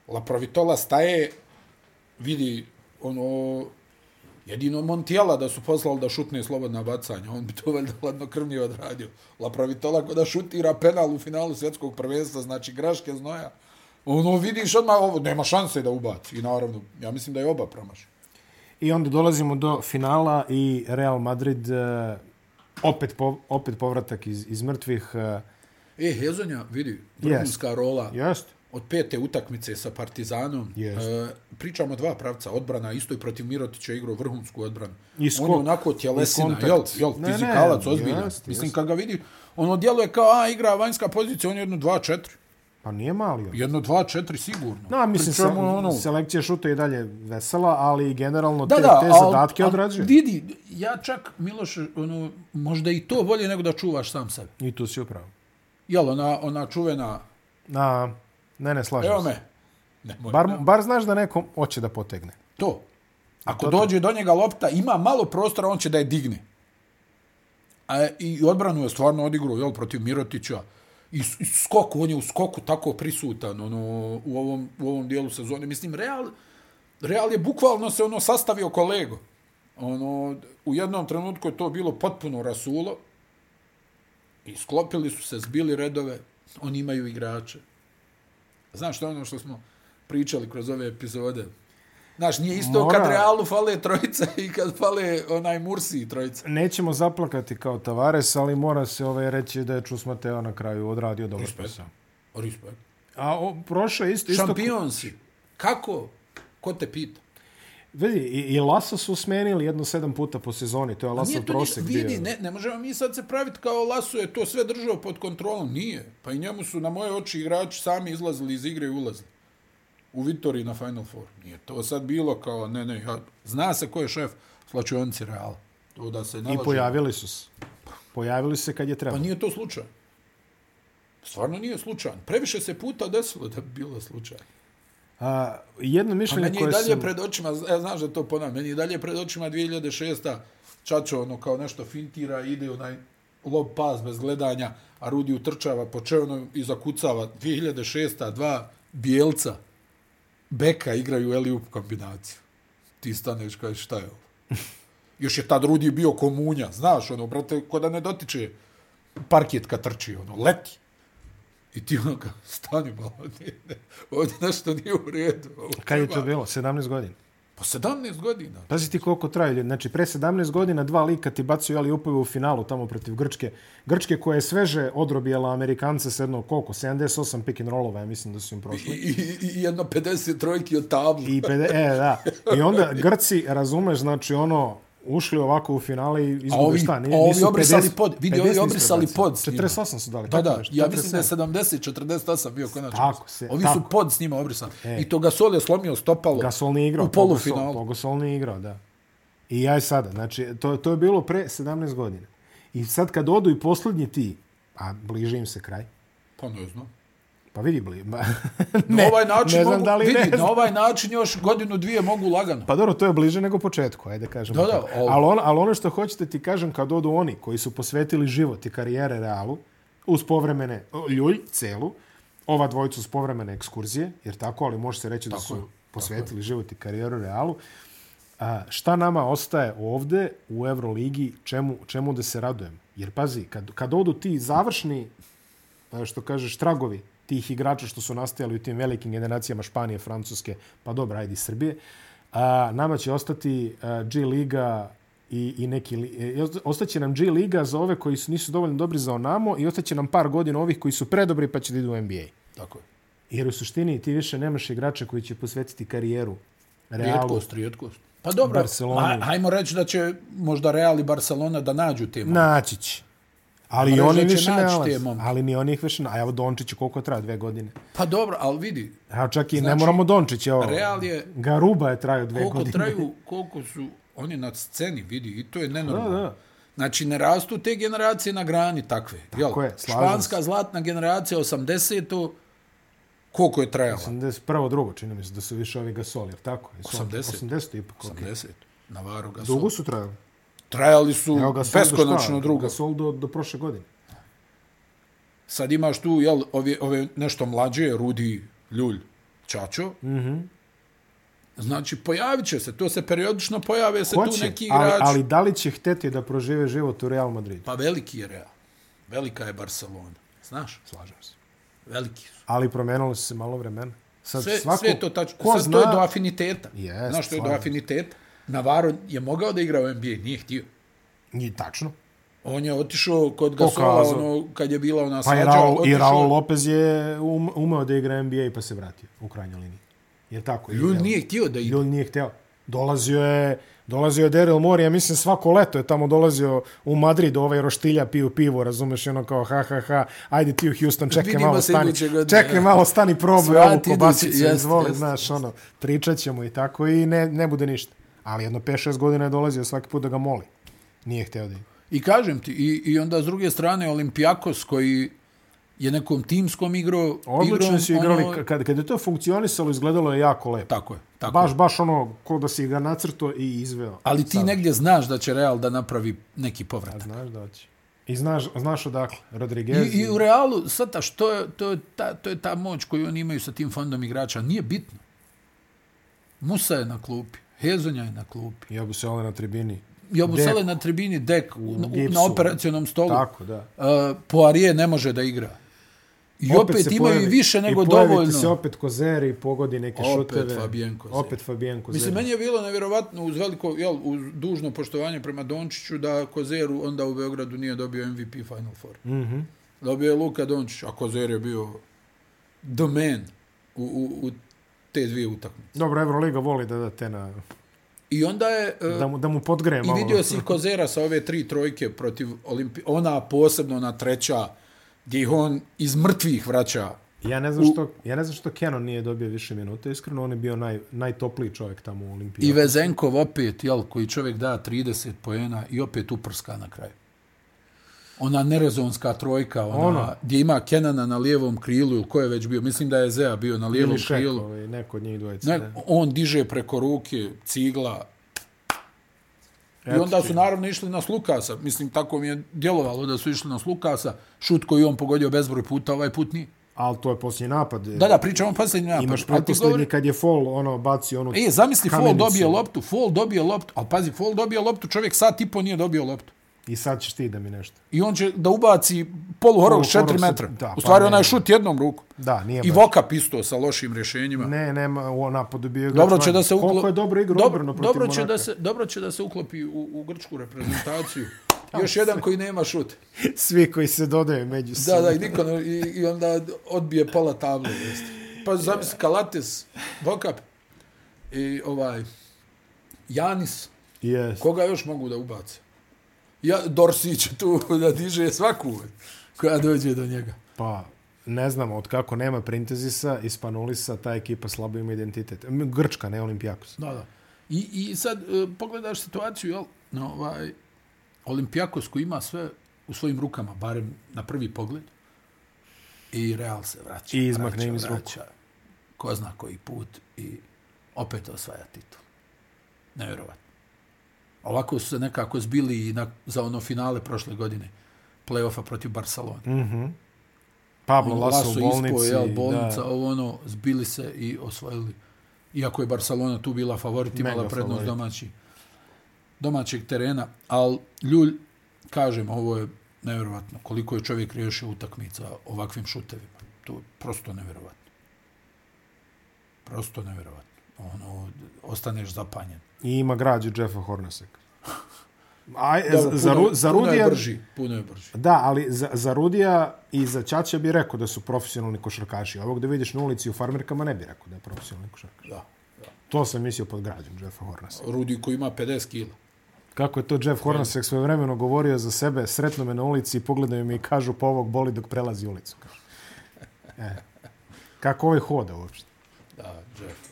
La Provitola staje, vidi, ono, jedino Montijela da su poslali da šutne slobodna bacanja, on bi to valjda hladnokrvnije odradio. La Provitola ko da šutira penal u finalu svjetskog prvenstva, znači graške znoja. Ono, vidiš odmah ovo, nema šanse da ubaci. I naravno, ja mislim da je oba promaš. I onda dolazimo do finala i Real Madrid uh, opet, po, opet povratak iz, iz mrtvih. Uh, E, Hezonja, vidi, vrhunska rola. jest. od pete utakmice sa Partizanom. Jest. E, pričamo dva pravca. Odbrana isto i protiv Mirotića igrao vrhunsku odbranu. I On je onako tjelesina, jel, jel, Ne, ne, fizikalac, ozbiljan. jest, Mislim, jest. kad ga vidi, ono djeluje kao, a, igra vanjska pozicija, on je jedno 2-4. Pa nije mali on. Jedno 2-4 sigurno. No, mislim, se, ono, selekcija šuta je i dalje vesela, ali generalno da, te, da, te al- zadatke odrađuje. Vidi, ja čak, Miloš, ono, možda i to bolje nego da čuvaš sam sebe. I tu si upravo. Jel, ona, ona čuvena, Na, ne, ne, slažem evo se. me, Nemoj, Bar, bar znaš da neko hoće da potegne. To. Ako To- to. dođe do njega lopta, ima malo prostora, on će da je digne. A, I odbranu je stvarno odigrao, jel, protiv Mirotića. I, i skoku, on je u skoku tako prisutan ono, u, ovom, u ovom dijelu sezone. Mislim, Real, Real je bukvalno se ono sastavio kolego. Ono, u jednom trenutku je to bilo potpuno rasulo. I sklopili su se, zbili redove. Oni imaju igrače. Znaš što je ono što smo pričali kroz ove epizode? Znaš, nije isto Mora- kad Realu fale trojica i kad fale onaj Mursi trojica. Nećemo zaplakati kao Tavares, ali mora se ovaj reći da je Čus Mateo na kraju odradio dobar Respekt. posao. Respekt. A o, prošao je isto, isto Šampion si. Kako? Ko te pita? Vidi, i, i Laso su smenili jedno sedam puta po sezoni, to je to prosek bio. vidi, ne, ne možemo mi sad se praviti kao Laso je to sve držao pod kontrolom. Nije. Pa i njemu su na moje oči igrači sami izlazili iz igre i ulazili. U Vitoriji na Final Four. Nije to sad bilo kao, ne, ne, ja, zna se ko je šef slačionici Reala. To da se ne I pojavili su se. Pojavili se kad je Pa trebalo. nije to slučaj. Stvarno nije slučaj. Previše se puta desilo da bi bilo slučaj. A, jedno Pa mišljenje meni je i koje dalje sam... pred očima, ja znaš da to ponavljam, meni je dalje pred očima 2006. Čačo ono kao nešto fintira, ide onaj lob pas bez gledanja, a Rudi utrčava po čevnom i zakucava 2006. dva bijelca beka igraju Eliup kombinaciju. Ti staneš kao šta je ovo? [LAUGHS] Još je tad Rudi bio komunja, znaš, ono, brate, ko da ne dotiče parket kad trči, ono, leti. I ti ono kao, stani malo, [LAUGHS] ne, ne, ovdje nešto nije u redu. Kad je to bilo? 17 godina. Po 17 godina. Pazi ti koliko traje. ljudi. Znači, pre 17 godina dva lika ti bacuju ali upove u finalu tamo protiv Grčke. Grčke koja je sveže odrobijela Amerikance s jedno, koliko? 78 pick and rollova, ja mislim da su im I, prošli. i, i jedno 50 trojki od tablu. I, pede, e, da. I onda [LAUGHS] Grci, razumeš, znači ono, ušli ovako u finale i izgube ovi- šta? a ovi obrisali pod, vidi, ovi 50 obrisali pod s njima. 48 su dali. Da, da, nešto, ja mislim da je 47. 70, 48 bio konačno. Tako se, Ovi tako. su pod s njima obrisani. E. I to Gasol je slomio stopalo Gasol nije igrao. u polufinalu. Pogosol, Pogosol nije igrao, da. I ja i sada. Znači, to, to je bilo pre 17 godina. I sad kad odu i poslednji ti, a bliže im se kraj, Pa ne znam. Pa vidi bli. [LAUGHS] Na ne, ovaj način ne znam mogu, da li vidi, ne na znam. ovaj način još godinu, dvije mogu lagano. Pa dobro, to je bliže nego početku, ajde kažemo. Da, da, tako. ovo- ali, on, ali ono što hoćete ti kažem, kad odu oni koji su posvetili život i karijere Realu, uz povremene ljulj, celu, ova dvojica uz povremene ekskurzije, jer tako, ali može se reći da Tako su je, posvetili život i karijeru Realu, a, šta nama ostaje ovde u Euroligi, čemu, čemu da se radujemo? Jer pazi, kad, kad odu ti završni, a, što kažeš, tragovi tih igrača što su nastajali u tim velikim generacijama Španije, Francuske, pa dobro, ajde i Srbije, a, nama će ostati a, G Liga i, i neki e, ostaće nam G Liga za ove koji su, nisu dovoljno dobri za Onamo i ostaće nam par godina ovih koji su predobri pa će da idu u NBA. Tako je. Jer u suštini ti više nemaš igrača koji će posvetiti karijeru Realu. Rijetkost, rijetkost. Pa dobro, Barceloni. ha- hajmo reći da će možda Real i Barcelona da nađu te momke. Naći će. Ali i Mreža oni više ne nalaze. momke. Ali ni oni ih više ne. A evo Dončić koliko traja? Dve godine. Pa dobro, ali vidi, A čak i ne Znači, moramo Dončić. Evo, Real je- Garuba je trajao dve koliko godine. traju, koliko su oni na sceni, vidi, i to je nenormalno. Da, da. Znači, ne rastu te generacije na grani takve. Tako je, slažem Španska se. zlatna generacija 80 koliko je trajala? 81. drugo, čini mi se da su više ovi Gasol, jer tako? Jesu 80. 80 ipak, ok. 80. Navarro Gasol. Dugo su trajali. Trajali su Evo Gasol do šta? beskonačno drugo. Gasol do, do prošle godine. Sad imaš tu, jel, ove, ove nešto mlađe, Rudi, Ljulj, Čačo. Mm. -hmm. Znači, pojavit će se, to se periodično pojave se tu Hoće, neki ali, igrači. ali da li će hteti da prožive život u Real Madridu? Pa veliki je Real. Velika je Barcelona. Znaš? Slažem se. Veliki su. Ali promenilo se malo vremena. Sad Sve, svako, sve to tačno. Ko Sad zna, to je do afiniteta. Jest, Znaš što je do slažem se. Navarro je mogao da igra u NBA, nije htio. Nije tačno. On je otišao kod Gasola, ono, kad je bila ona Pa svađa. i Raul, i otišao- Raul Lopez je um, umeo da igra NBA pa se vratio u krajnjoj liniji. Je tako? Ljulj Jel? nije htio da ide. Ljulj nije hteo. Dolazio je, dolazio je Daryl Morey, ja mislim svako leto je tamo dolazio u Madrid, ovaj roštilja piju pivo, razumeš, ono kao ha ha ha, ajde ti u Houston, čekaj Vidimo malo stani, čekaj malo stani probaj ovu kobasicu, izvoli, jest, znaš, ono, pričat ćemo i tako i ne, ne bude ništa. Ali jedno 5-6 godina je dolazio svaki put da ga moli. Nije hteo da ide. I kažem ti, i, i onda s druge strane Olimpijakos koji je nekom timskom igrao... Odlično igrom, su igrali, Ono, kad, kad je to funkcionisalo, izgledalo je jako lepo. tako je, tako Baš, je. baš ono, ko da si ga nacrto i izveo. Ali ti negdje znaš da će Real da napravi neki A povratak. znaš da će. I znaš, znaš odakle, Rodriguez. I, I u Realu, sad ta, što je, to, je ta, to je ta moć koju oni imaju sa tim fondom igrača. Nije bitno. Musa je na klupi, Hezonja je na klupi. Ja bu se ole na tribini. Jobu Dek. Sele na tribini, Dek u, na, gipsu. na operacionom stolu. Tako, da. Uh, Poirier ne može da igra. I opet, se imaju pojavi- više nego I dovoljno. se opet Kozeri i pogodi neke Opet šuteve. Fabian Kozer. Opet Fabian Kozeri. Mislim, meni je bilo nevjerovatno uz veliko, jel, uz dužno poštovanje prema Dončiću da Kozeru onda u Beogradu nije dobio MVP Final Four. Mm. -hmm. Dobio je Luka Dončić, a Kozer je bio the man u, u, u te dvije utakmice. Dobro, Euroliga voli da da te na I onda je... e, Da mu, da mu podgreje I malo. vidio si Kozera sa ove tri trojke protiv Olimpi... Ona posebno ona treća, gdje ih on iz mrtvih vraća. Ja ne znam što, ja ne znam što Kenon nije dobio više minuta. Iskreno, on je bio naj, najtopliji čovjek tamo u Olimpiji. I Vezenkov opet, jel, koji čovjek da 30 poena i opet uprska na kraju. Ona nerezonska trojka, ona, Ono. ono. gdje ima Kenana na lijevom krilu, ili ko je već bio, mislim da je Zea bio na lijevom Ili Šek, krilu. ovaj, neko od njih dvojice. Ne, Ne, on diže preko ruke, cigla. I Eto onda ti. su naravno išli na Slukasa. Mislim, tako mi je djelovalo da su išli na Slukasa. Šut koji on pogodio bezbroj puta, ovaj put nije. Ali to je posljednji napad. Da, da, pričamo o posljednji napad. Imaš govori- kad je Fall ono, bacio onu E, zamisli, Fall kamenicu. dobije loptu, Fall dobije loptu, ali pazi, Fall dobije loptu, čovjek sat i po nije dobio loptu. I sad ćeš ti da mi nešto. I on će da ubaci poluhorog s 4 Poluhorog sa- metra. da, U stvari, pa onaj šut jednom rukom. Da, nije I baš. Vokap isto sa lošim rješenjima. Ne, nema, u napadu bio igrač Dobro će da se uklo... Koliko je dobro igrao dobro, protiv dobro će Monaka. da se dobro će da se uklopi u, u grčku reprezentaciju. [LAUGHS] Još jedan koji nema šut. [LAUGHS] Svi koji se dodaju među Da, sobom. da, i, niko, ne- i, i onda odbije pola table. Jeste. Pa zamisli Kalates, Vokap i ovaj Janis. Yes. Koga još mogu da ubace? Ja, Dorsi će tu da diže svaku koja dođe do njega. Pa, ne znam, od kako nema Printezisa i Spanulisa, ta ekipa slabo ima identitet. Grčka, ne Olimpijakos. Da, da. I, i sad e, pogledaš situaciju, jel, no, ovaj, Olimpijakos koji ima sve u svojim rukama, barem na prvi pogled, i Real se vraća. I izmakne im iz ruku. Ko zna koji put i opet osvaja titul. Nevjerovatno. Ovako su se nekako zbili i na, za ono finale prošle godine play-offa protiv Barcelona. Mhm. Pablo Laso, u bolnici. ispo, jel, bolnica, da. ovo ono, zbili se i osvojili. Iako je Barcelona tu bila favorit, imala Mega prednost favorit. domaći, domaćeg terena, ali Ljulj, kažem, ovo je nevjerovatno. Koliko je čovjek riješio utakmica ovakvim šutevima. To je prosto nevjerovatno. Prosto nevjerovatno. Ono, ostaneš zapanjen. I ima građu Jeffa Hornacek. [LAUGHS] Aj, Dobro, za, puno, za puno je Rudija... brži. Puno je brži. Da, ali za, za Rudija i za Ćaća bi rekao da su profesionalni košarkaši. Ovog da vidiš na ulici u farmerkama ne bi rekao da je profesionalni košarkaš. Da. da. To sam mislio pod građom Jeffa Hornacek. Rudi koji ima 50 kila. Kako je to Jeff Hornacek svoje vremeno govorio za sebe, sretno me na ulici i pogledaju me i kažu pa ovog boli dok prelazi ulicu. E. Kako ovaj hoda uopšte? Da, Jeff.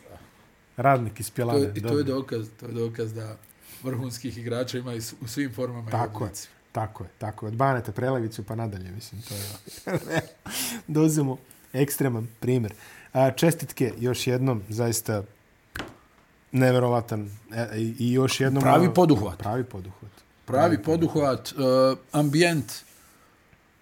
Radnik iz To, Pjelane. je- I to je dokaz, to je dokaz da vrhunskih igrača ima i u svim formama i Tako je, oblicima. tako je, tako je. Od Baneta Preleviću pa nadalje, mislim, to je... [LAUGHS] da uzmemo ekstreman primjer. A, čestitke još jednom, zaista neverovatan. E, i, I još jednom... Pravi poduhvat. Pravi poduhvat. Pravi poduhvat, uh, ambijent,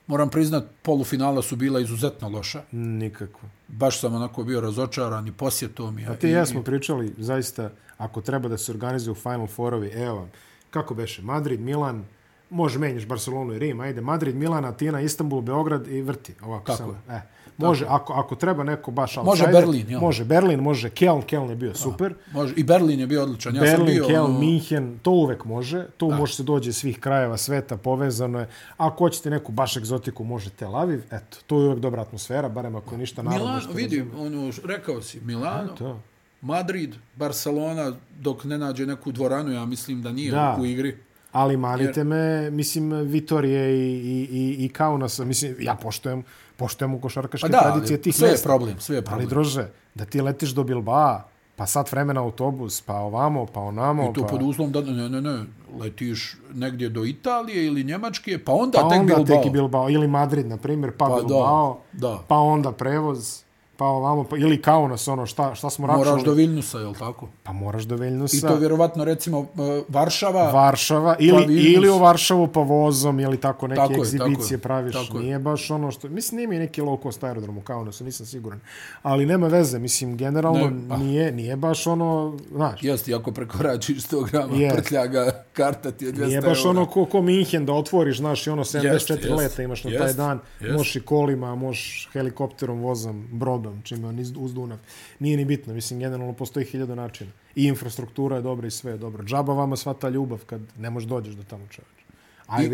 moram priznat, polufinala su bila izuzetno loša. Nikako. Baš sam onako bio razočaran i posjetom. A ti i ja smo pričali, zaista, ako treba da se organizuju Final Four-ovi, evo vam, kako beše, Madrid, Milan, može menjaš Barcelonu i Rim, ajde, Madrid, Milan, Atina, Istanbul, Beograd i vrti. Ovako Tako samo. je. Može, ako, ako treba neko baš Može outsider, Berlin, jel? Može Berlin, može Keln, Keln je bio super. Može, I Berlin je bio odličan. Ja sam Berlin, bio, Keln, ono, Minhen, to uvek može. Tu može se dođe iz svih krajeva sveta, povezano je. Ako hoćete neku baš egzotiku, može Tel Aviv. Eto, to je uvek dobra atmosfera, barem ako je ništa narodno. Milano, što vidi, razume. ono, rekao si, Milano, To. Madrid, Barcelona, dok ne nađe neku dvoranu, ja mislim da nije Da. u igri. Ali manite me, mislim, Vitorije i, i, i, i Kaunasa, mislim, ja poštujem, poštujem u košarkaške Pa da, tradicije ali tih sve je mesta. problem, sve je problem. Ali druže, da ti letiš do Bilbao, pa sat vremena autobus, pa ovamo, pa onamo, I to pa, pod uslovom da ne, ne, ne, letiš negdje do Italije ili Njemačke, pa onda pa tek onda Bilbao. tek i Bilbao, ili Madrid, na primjer, pa, Pa da, Bilbao, da. pa onda prevoz, pa ovamo, pa, ili Kaunas, ono, šta, šta smo Moraš računali? do Viljnusa, je li tako? Pa moraš do Viljnusa. I to vjerovatno, recimo, uh, Varšava, Varšava ili, Vilnius. ili u Varšavu pa vozom ili tako neke Tako je, egzibicije tako je, praviš. tako je. Nije baš ono što... Mislim, nije mi neki low cost aerodrom u Kaunasu, nisam siguran. Ali nema veze, mislim, generalno Ne, pa. nije, nije baš ono, znaš, jeste, ako prekoračiš 100 grama Jest. prtljaga, karta ti je 200 nije baš eura. ono ko, ko Minhen da otvoriš, znaš, i ono 74 Jest, leta imaš na taj jest, dan, jest. možeš i kolima, možeš helikopterom, vozom, brodom, čime on iz- uz Dunav. Nije ni bitno, mislim, generalno postoji hiljadu načina. I infrastruktura je dobra i sve je dobro. Džaba vama sva ta ljubav kad ne možeš dođeš do tamo čoveče.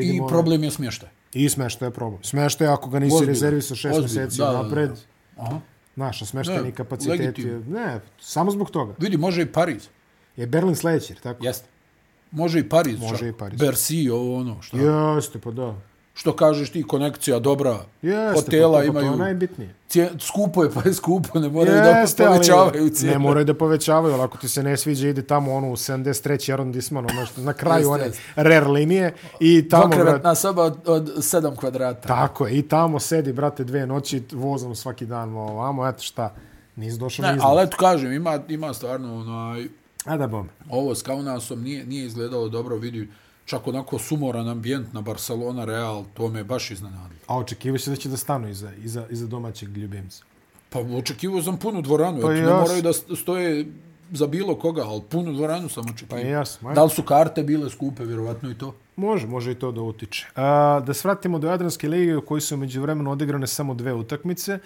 I, I ono- problem je smještaj. I smešta je problem. Smešta je ako ga nisi rezervisao šest Ozbiljno, mjeseci da, da, da. napred. Aha. Naša smeštajni Ne, kapaciteti. legitimno. Ne, samo zbog toga. Vidi, može i Pariz. Je Berlin sledeći, tako? Jeste. Može i Pariz. Može čak. i Pariz. Bercy, ovo ono. Šta? Jeste, pa da. Što kažeš ti, konekcija dobra. Jeste, Hotela pa to, pa imaju... To je najbitnije. Cije, skupo je, pa je skupo. Ne moraju Jeste, da povećavaju cijene. Ne moraju da povećavaju, ali ako ti se ne sviđa, ide tamo ono u 73. arondisman, ono što na kraju one rare linije i tamo... brate, Dvokrevetna soba od, od sedam kvadrata. Tako je, i tamo sedi, brate, dve noći, vozom svaki dan ovamo, eto šta, nisi došao Ne, ni ali eto kažem, ima, ima stvarno onaj, A da bom. ovo s Kaunasom nije, nije izgledalo dobro, vidi, čak onako sumoran ambijent na Barcelona Real, to me baš iznenadilo. A očekivao se da će da stanu iza, iza, iza domaćeg ljubimca. Pa očekivao sam punu dvoranu, Pa pa ne moraju da stoje za bilo koga, ali punu dvoranu sam Pa očekivao. jasno. ajde. Da li su karte bile skupe, vjerovatno i to? Može, može i to da utiče. A, da se vratimo do Jadranske lige u kojoj su među vremenu odigrane samo dve utakmice. A,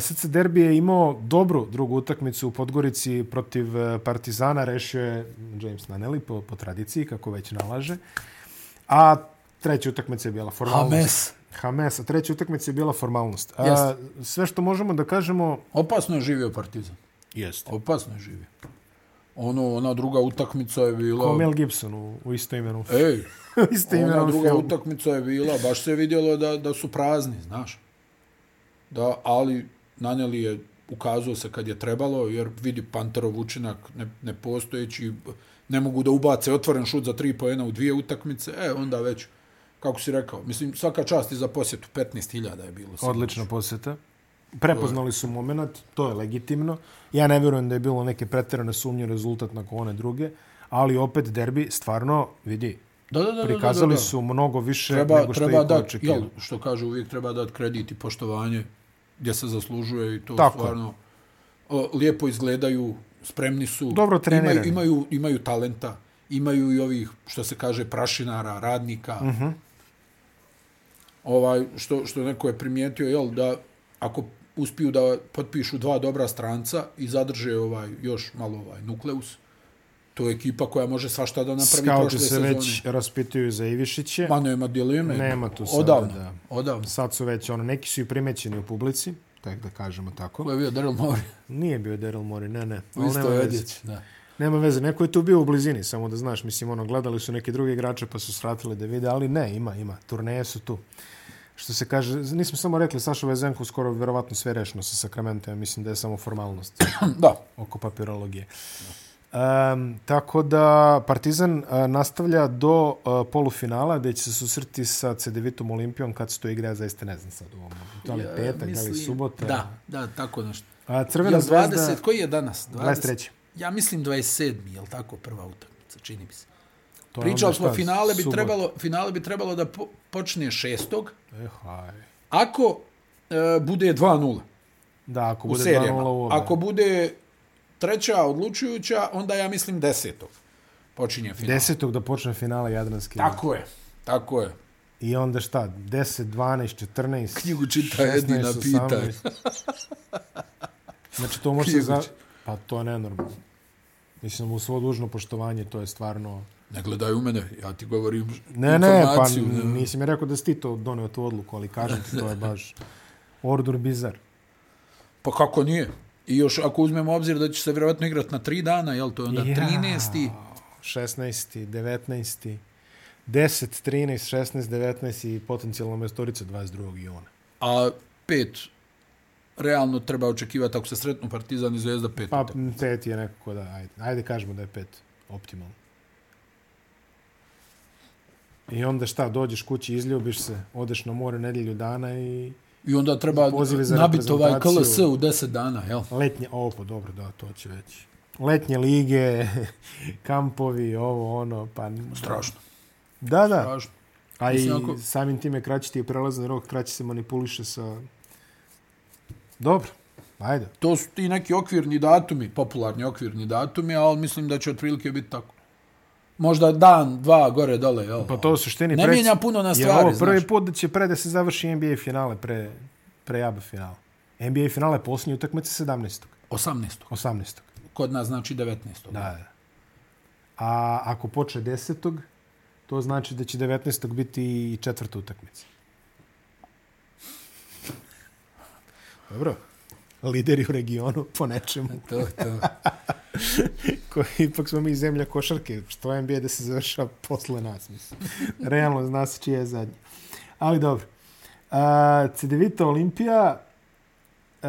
SC Derbi je imao dobru drugu utakmicu u Podgorici protiv e, Partizana, rešio je James Naneli po, po tradiciji, kako već nalaže. A treća utakmica je bila formalnost. Hames. Hames, a treća utakmica je bila formalnost. A, Jeste. sve što možemo da kažemo... Opasno je živio Partizan. Jeste. Opasno je živio. Ono, ona druga utakmica je bila... Kao Mel Gibson u, u isto imenu. Ej, [LAUGHS] isto ona imenu druga filmu. utakmica je bila, baš se vidjelo da, da su prazni, znaš. Da, ali naneli je ukazao se kad je trebalo, jer vidi Panterov učinak ne, nepostojeći, ne mogu da ubace otvoren šut za tri pojena u dvije utakmice, e, onda već, kako si rekao, mislim, svaka čast i za posjetu, 15.000 je bilo. Odlična Odlična posjeta. Prepoznali su moment, to je legitimno. Ja ne vjerujem da je bilo neke pretjerane sumnje rezultat nakon one druge, ali opet derbi stvarno, vidi, Da, da, da, da, prikazali da, da. su mnogo više treba, nego što treba je da, očekivao. jel, što kaže uvijek treba dati kredit i poštovanje gdje se zaslužuje i to Tako stvarno o, lijepo izgledaju, spremni su. Dobro trenirani. Imaju, imaju, imaju talenta, imaju i ovih, što se kaže, prašinara, radnika. Uh Mhm. -huh. ovaj, što, što neko je primijetio, jel, da ako uspiju da potpišu dva dobra stranca i zadrže ovaj još malo ovaj nukleus, to je ekipa koja može svašta da napravi Skauti prošle se sezone. već raspituju za Ivišiće. Ma nema dileme. Nema tu sada, Odavno, da. odavno. Sad su već, ono, neki su i primećeni u publici, tako da kažemo tako. Ko je bio Daryl Morey? Nije bio Daryl Morey, ne, ne. U isto veze. odjeći, da. Nema veze, neko je tu bio u blizini, samo da znaš, mislim, ono, gledali su neki drugi igrače pa su svratili da vide, ali ne, ima, ima, turneje su tu. Što se kaže, nismo samo rekli, Saša Vezenko skoro vjerovatno sve rešeno sa Sakramentom, ja mislim da je samo formalnost [CLEARS THROAT] Da, oko papirologije. Um, tako da Partizan uh, nastavlja do uh, polufinala gdje će se susreti sa CDVitom Olimpijom kad se to igra, zaista ne znam sad u ovom. Da li petak, da li subota? Da, da, tako nešto. A, Crvena zvezda... 20, koji je danas? 23. Ja mislim 27. je li tako prva utakmica, čini mi se. To Pričali smo, finale bi, subota. trebalo, finale bi trebalo da po, počne šestog, E, haj. ako e, bude 2-0 Da, ako bude 2-0 serijama. u obe. Ako bude treća odlučujuća, onda ja mislim desetog počinje finale. Desetog da počne finala Jadranske. Tako je, tako je. I onda šta? 10, 12, 14, Knjigu čita Edina, pitaj. Znači to može se za... Pa to je nenormalno. Mislim, u svo dužno poštovanje, to je stvarno... Ne gledaj u mene, ja ti govorim Ne, ne, pa informaciju. ne. nisam je rekao da si ti to donio tu odluku, ali kažem ti, to je [LAUGHS] baš ordur bizar. Pa kako nije? I još ako uzmemo obzir da će se vjerovatno igrati na tri dana, jel to je onda Ja. 13. 16. 19. 10, 13, 16, 19 i potencijalno mestorica 22. juna. A pet realno treba očekivati ako se sretnu Partizan i Zvezda pet. Pa utakmica. pet je nekako da, ajde, ajde kažemo da je pet optimalno. I onda šta, dođeš kući, izljubiš se, odeš na more nedjelju dana i I onda treba nabiti ovaj. KLS u 10 dana, jel? letnje, ovo pa dobro, da, to će već. Letnje lige, [LAUGHS] kampovi, ovo, ono, pa... Strašno. Da, da. Strašno. A i ako- samim time kraći ti je prelazan rok, kraći se manipuliše sa... Dobro, ajde. To su ti neki okvirni datumi, popularni okvirni datumi, ali mislim da će otprilike biti tako. Možda dan, dva, gore, dole, jel? Pa to u suštini... Ne prec- mijenja puno na Je stvari, ovo prvi znaš. put da će pre da se završi NBA finale, pre, pre ABA finale. NBA finale posljednji utakmice 17. 18. 18. Kod nas znači 19. Da, da. A ako počne 10. to znači da će 19. biti i četvrta utakmica. Dobro. lideri u regionu po nečemu. To, to. [LAUGHS] Ko, ipak smo mi zemlja košarke, što NBA da se završa posle nas, mislim. Realno zna se čija je zadnja. Ali dobro. Uh, Cedevita Olimpija, uh,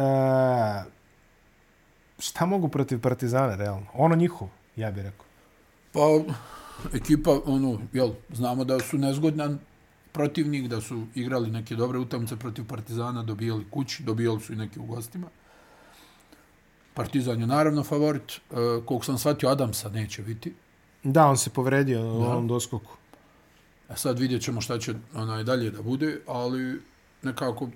šta mogu protiv Partizana, realno? Ono njihovo, ja bih rekao. Pa, ekipa, ono, jel, znamo da su nezgodnan protivnik, da su igrali neke dobre utakmice protiv Partizana, dobijali kući, dobijali su i neke u gostima. Partizan je naravno favorit, e, koliko sam shvatio, Adamsa neće biti. Da, on se povredio na ovom doskoku. A sad vidjet ćemo šta će onaj dalje da bude, ali nekako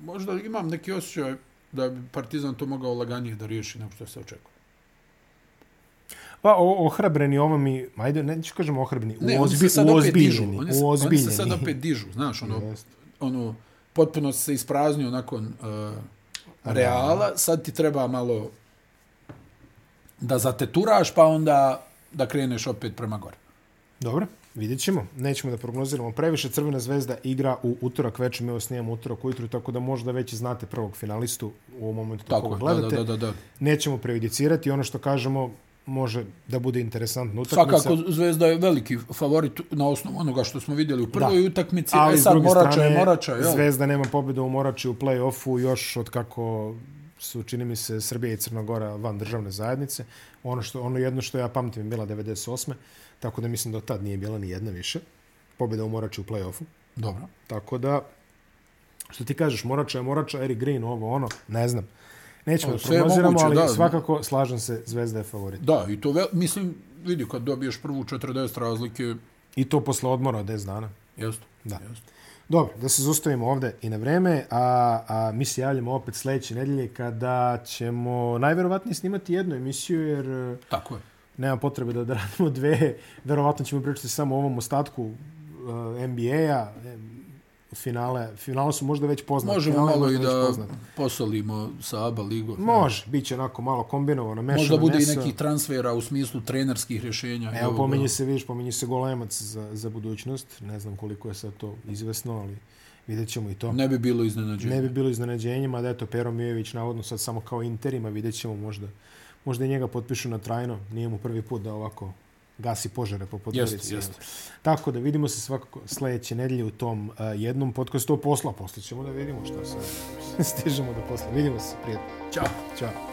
možda imam neki osjećaj da bi Partizan to mogao laganije da riješi nego što se očekuje. Pa o, ohrabreni ovo mi, ajde, ne ću kažem ohrabreni, Ne, u oni se sad opet dižu. uozbiljeni. Oni, se- oni uozbiljeni. se sad opet dižu, znaš, ono, Jest. ono potpuno se ispraznio nakon uh, Reala, sad ti treba malo da zateturaš, pa onda da kreneš opet prema gore. Dobro, vidjet ćemo. Nećemo da prognoziramo previše. Crvena zvezda igra u utorak večer, mi ovo snijemo utorak ujutru, tako da možda već znate prvog finalistu u ovom momentu Tako da, gledate. da, da, da. Nećemo prejudicirati, ono što kažemo može da bude interesantna utakmica. Svakako Zvezda je veliki favorit na osnovu onoga što smo vidjeli u prvoj Da. utakmici, Ali e sad Morača strane, je Morača, jel? Zvezda nema pobjede u Morači u play-offu još od kako su, čini mi se, Srbija i Crnogora van državne zajednice. Ono, što, ono jedno što ja pamtim je bila 98. Tako da mislim da od tad nije bila ni jedna više. Pobjeda u Morači u play-offu. Dobro. Tako da, što ti kažeš, Morača je Morača, Eric Green, ovo, ono, ne znam. Nećemo O, da prognoziramo, ali da. svakako slažem se, Zvezda je favorit. Da, i to, vel, mislim, vidi, kad dobiješ prvu 40 razlike, I to posle odmora od 10 dana. jeste. Da. Jeste. Dobro, da se zustavimo ovde i na vreme, a, a mi se javljamo opet sledeće nedelje kada ćemo najverovatnije snimati jednu emisiju, jer e, Tako je. nema potrebe da, da radimo dve. Verovatno ćemo pričati samo o ovom ostatku uh, NBA-a. Finale, finale su možda već poznati. Možemo finale malo i da poznati. posolimo sa ABA ligom. Može, bit će onako malo kombinovano, mešano Možda bude i meso. nekih transfera u smislu trenerskih rješenja. i Evo, ovoga. pominje se, vidiš, pominje se golemac za, za budućnost. Ne znam koliko je sad to izvesno, ali vidjet ćemo i to. Ne bi bilo iznenađenje. Ne bi bilo iznenađenjima da eto Pero Mijević navodno sad samo kao interima, vidjet ćemo možda. Možda i njega potpišu na trajno, nije mu prvi put da ovako gasi požare po Podgorici. Jeste, jeste. Tako da vidimo se svakako sledeće nedelje u tom uh, jednom podcastu. To posla, posle ćemo da vidimo šta se [LAUGHS] stižemo do posla. Vidimo se, prijatno. Ćao. Ćao.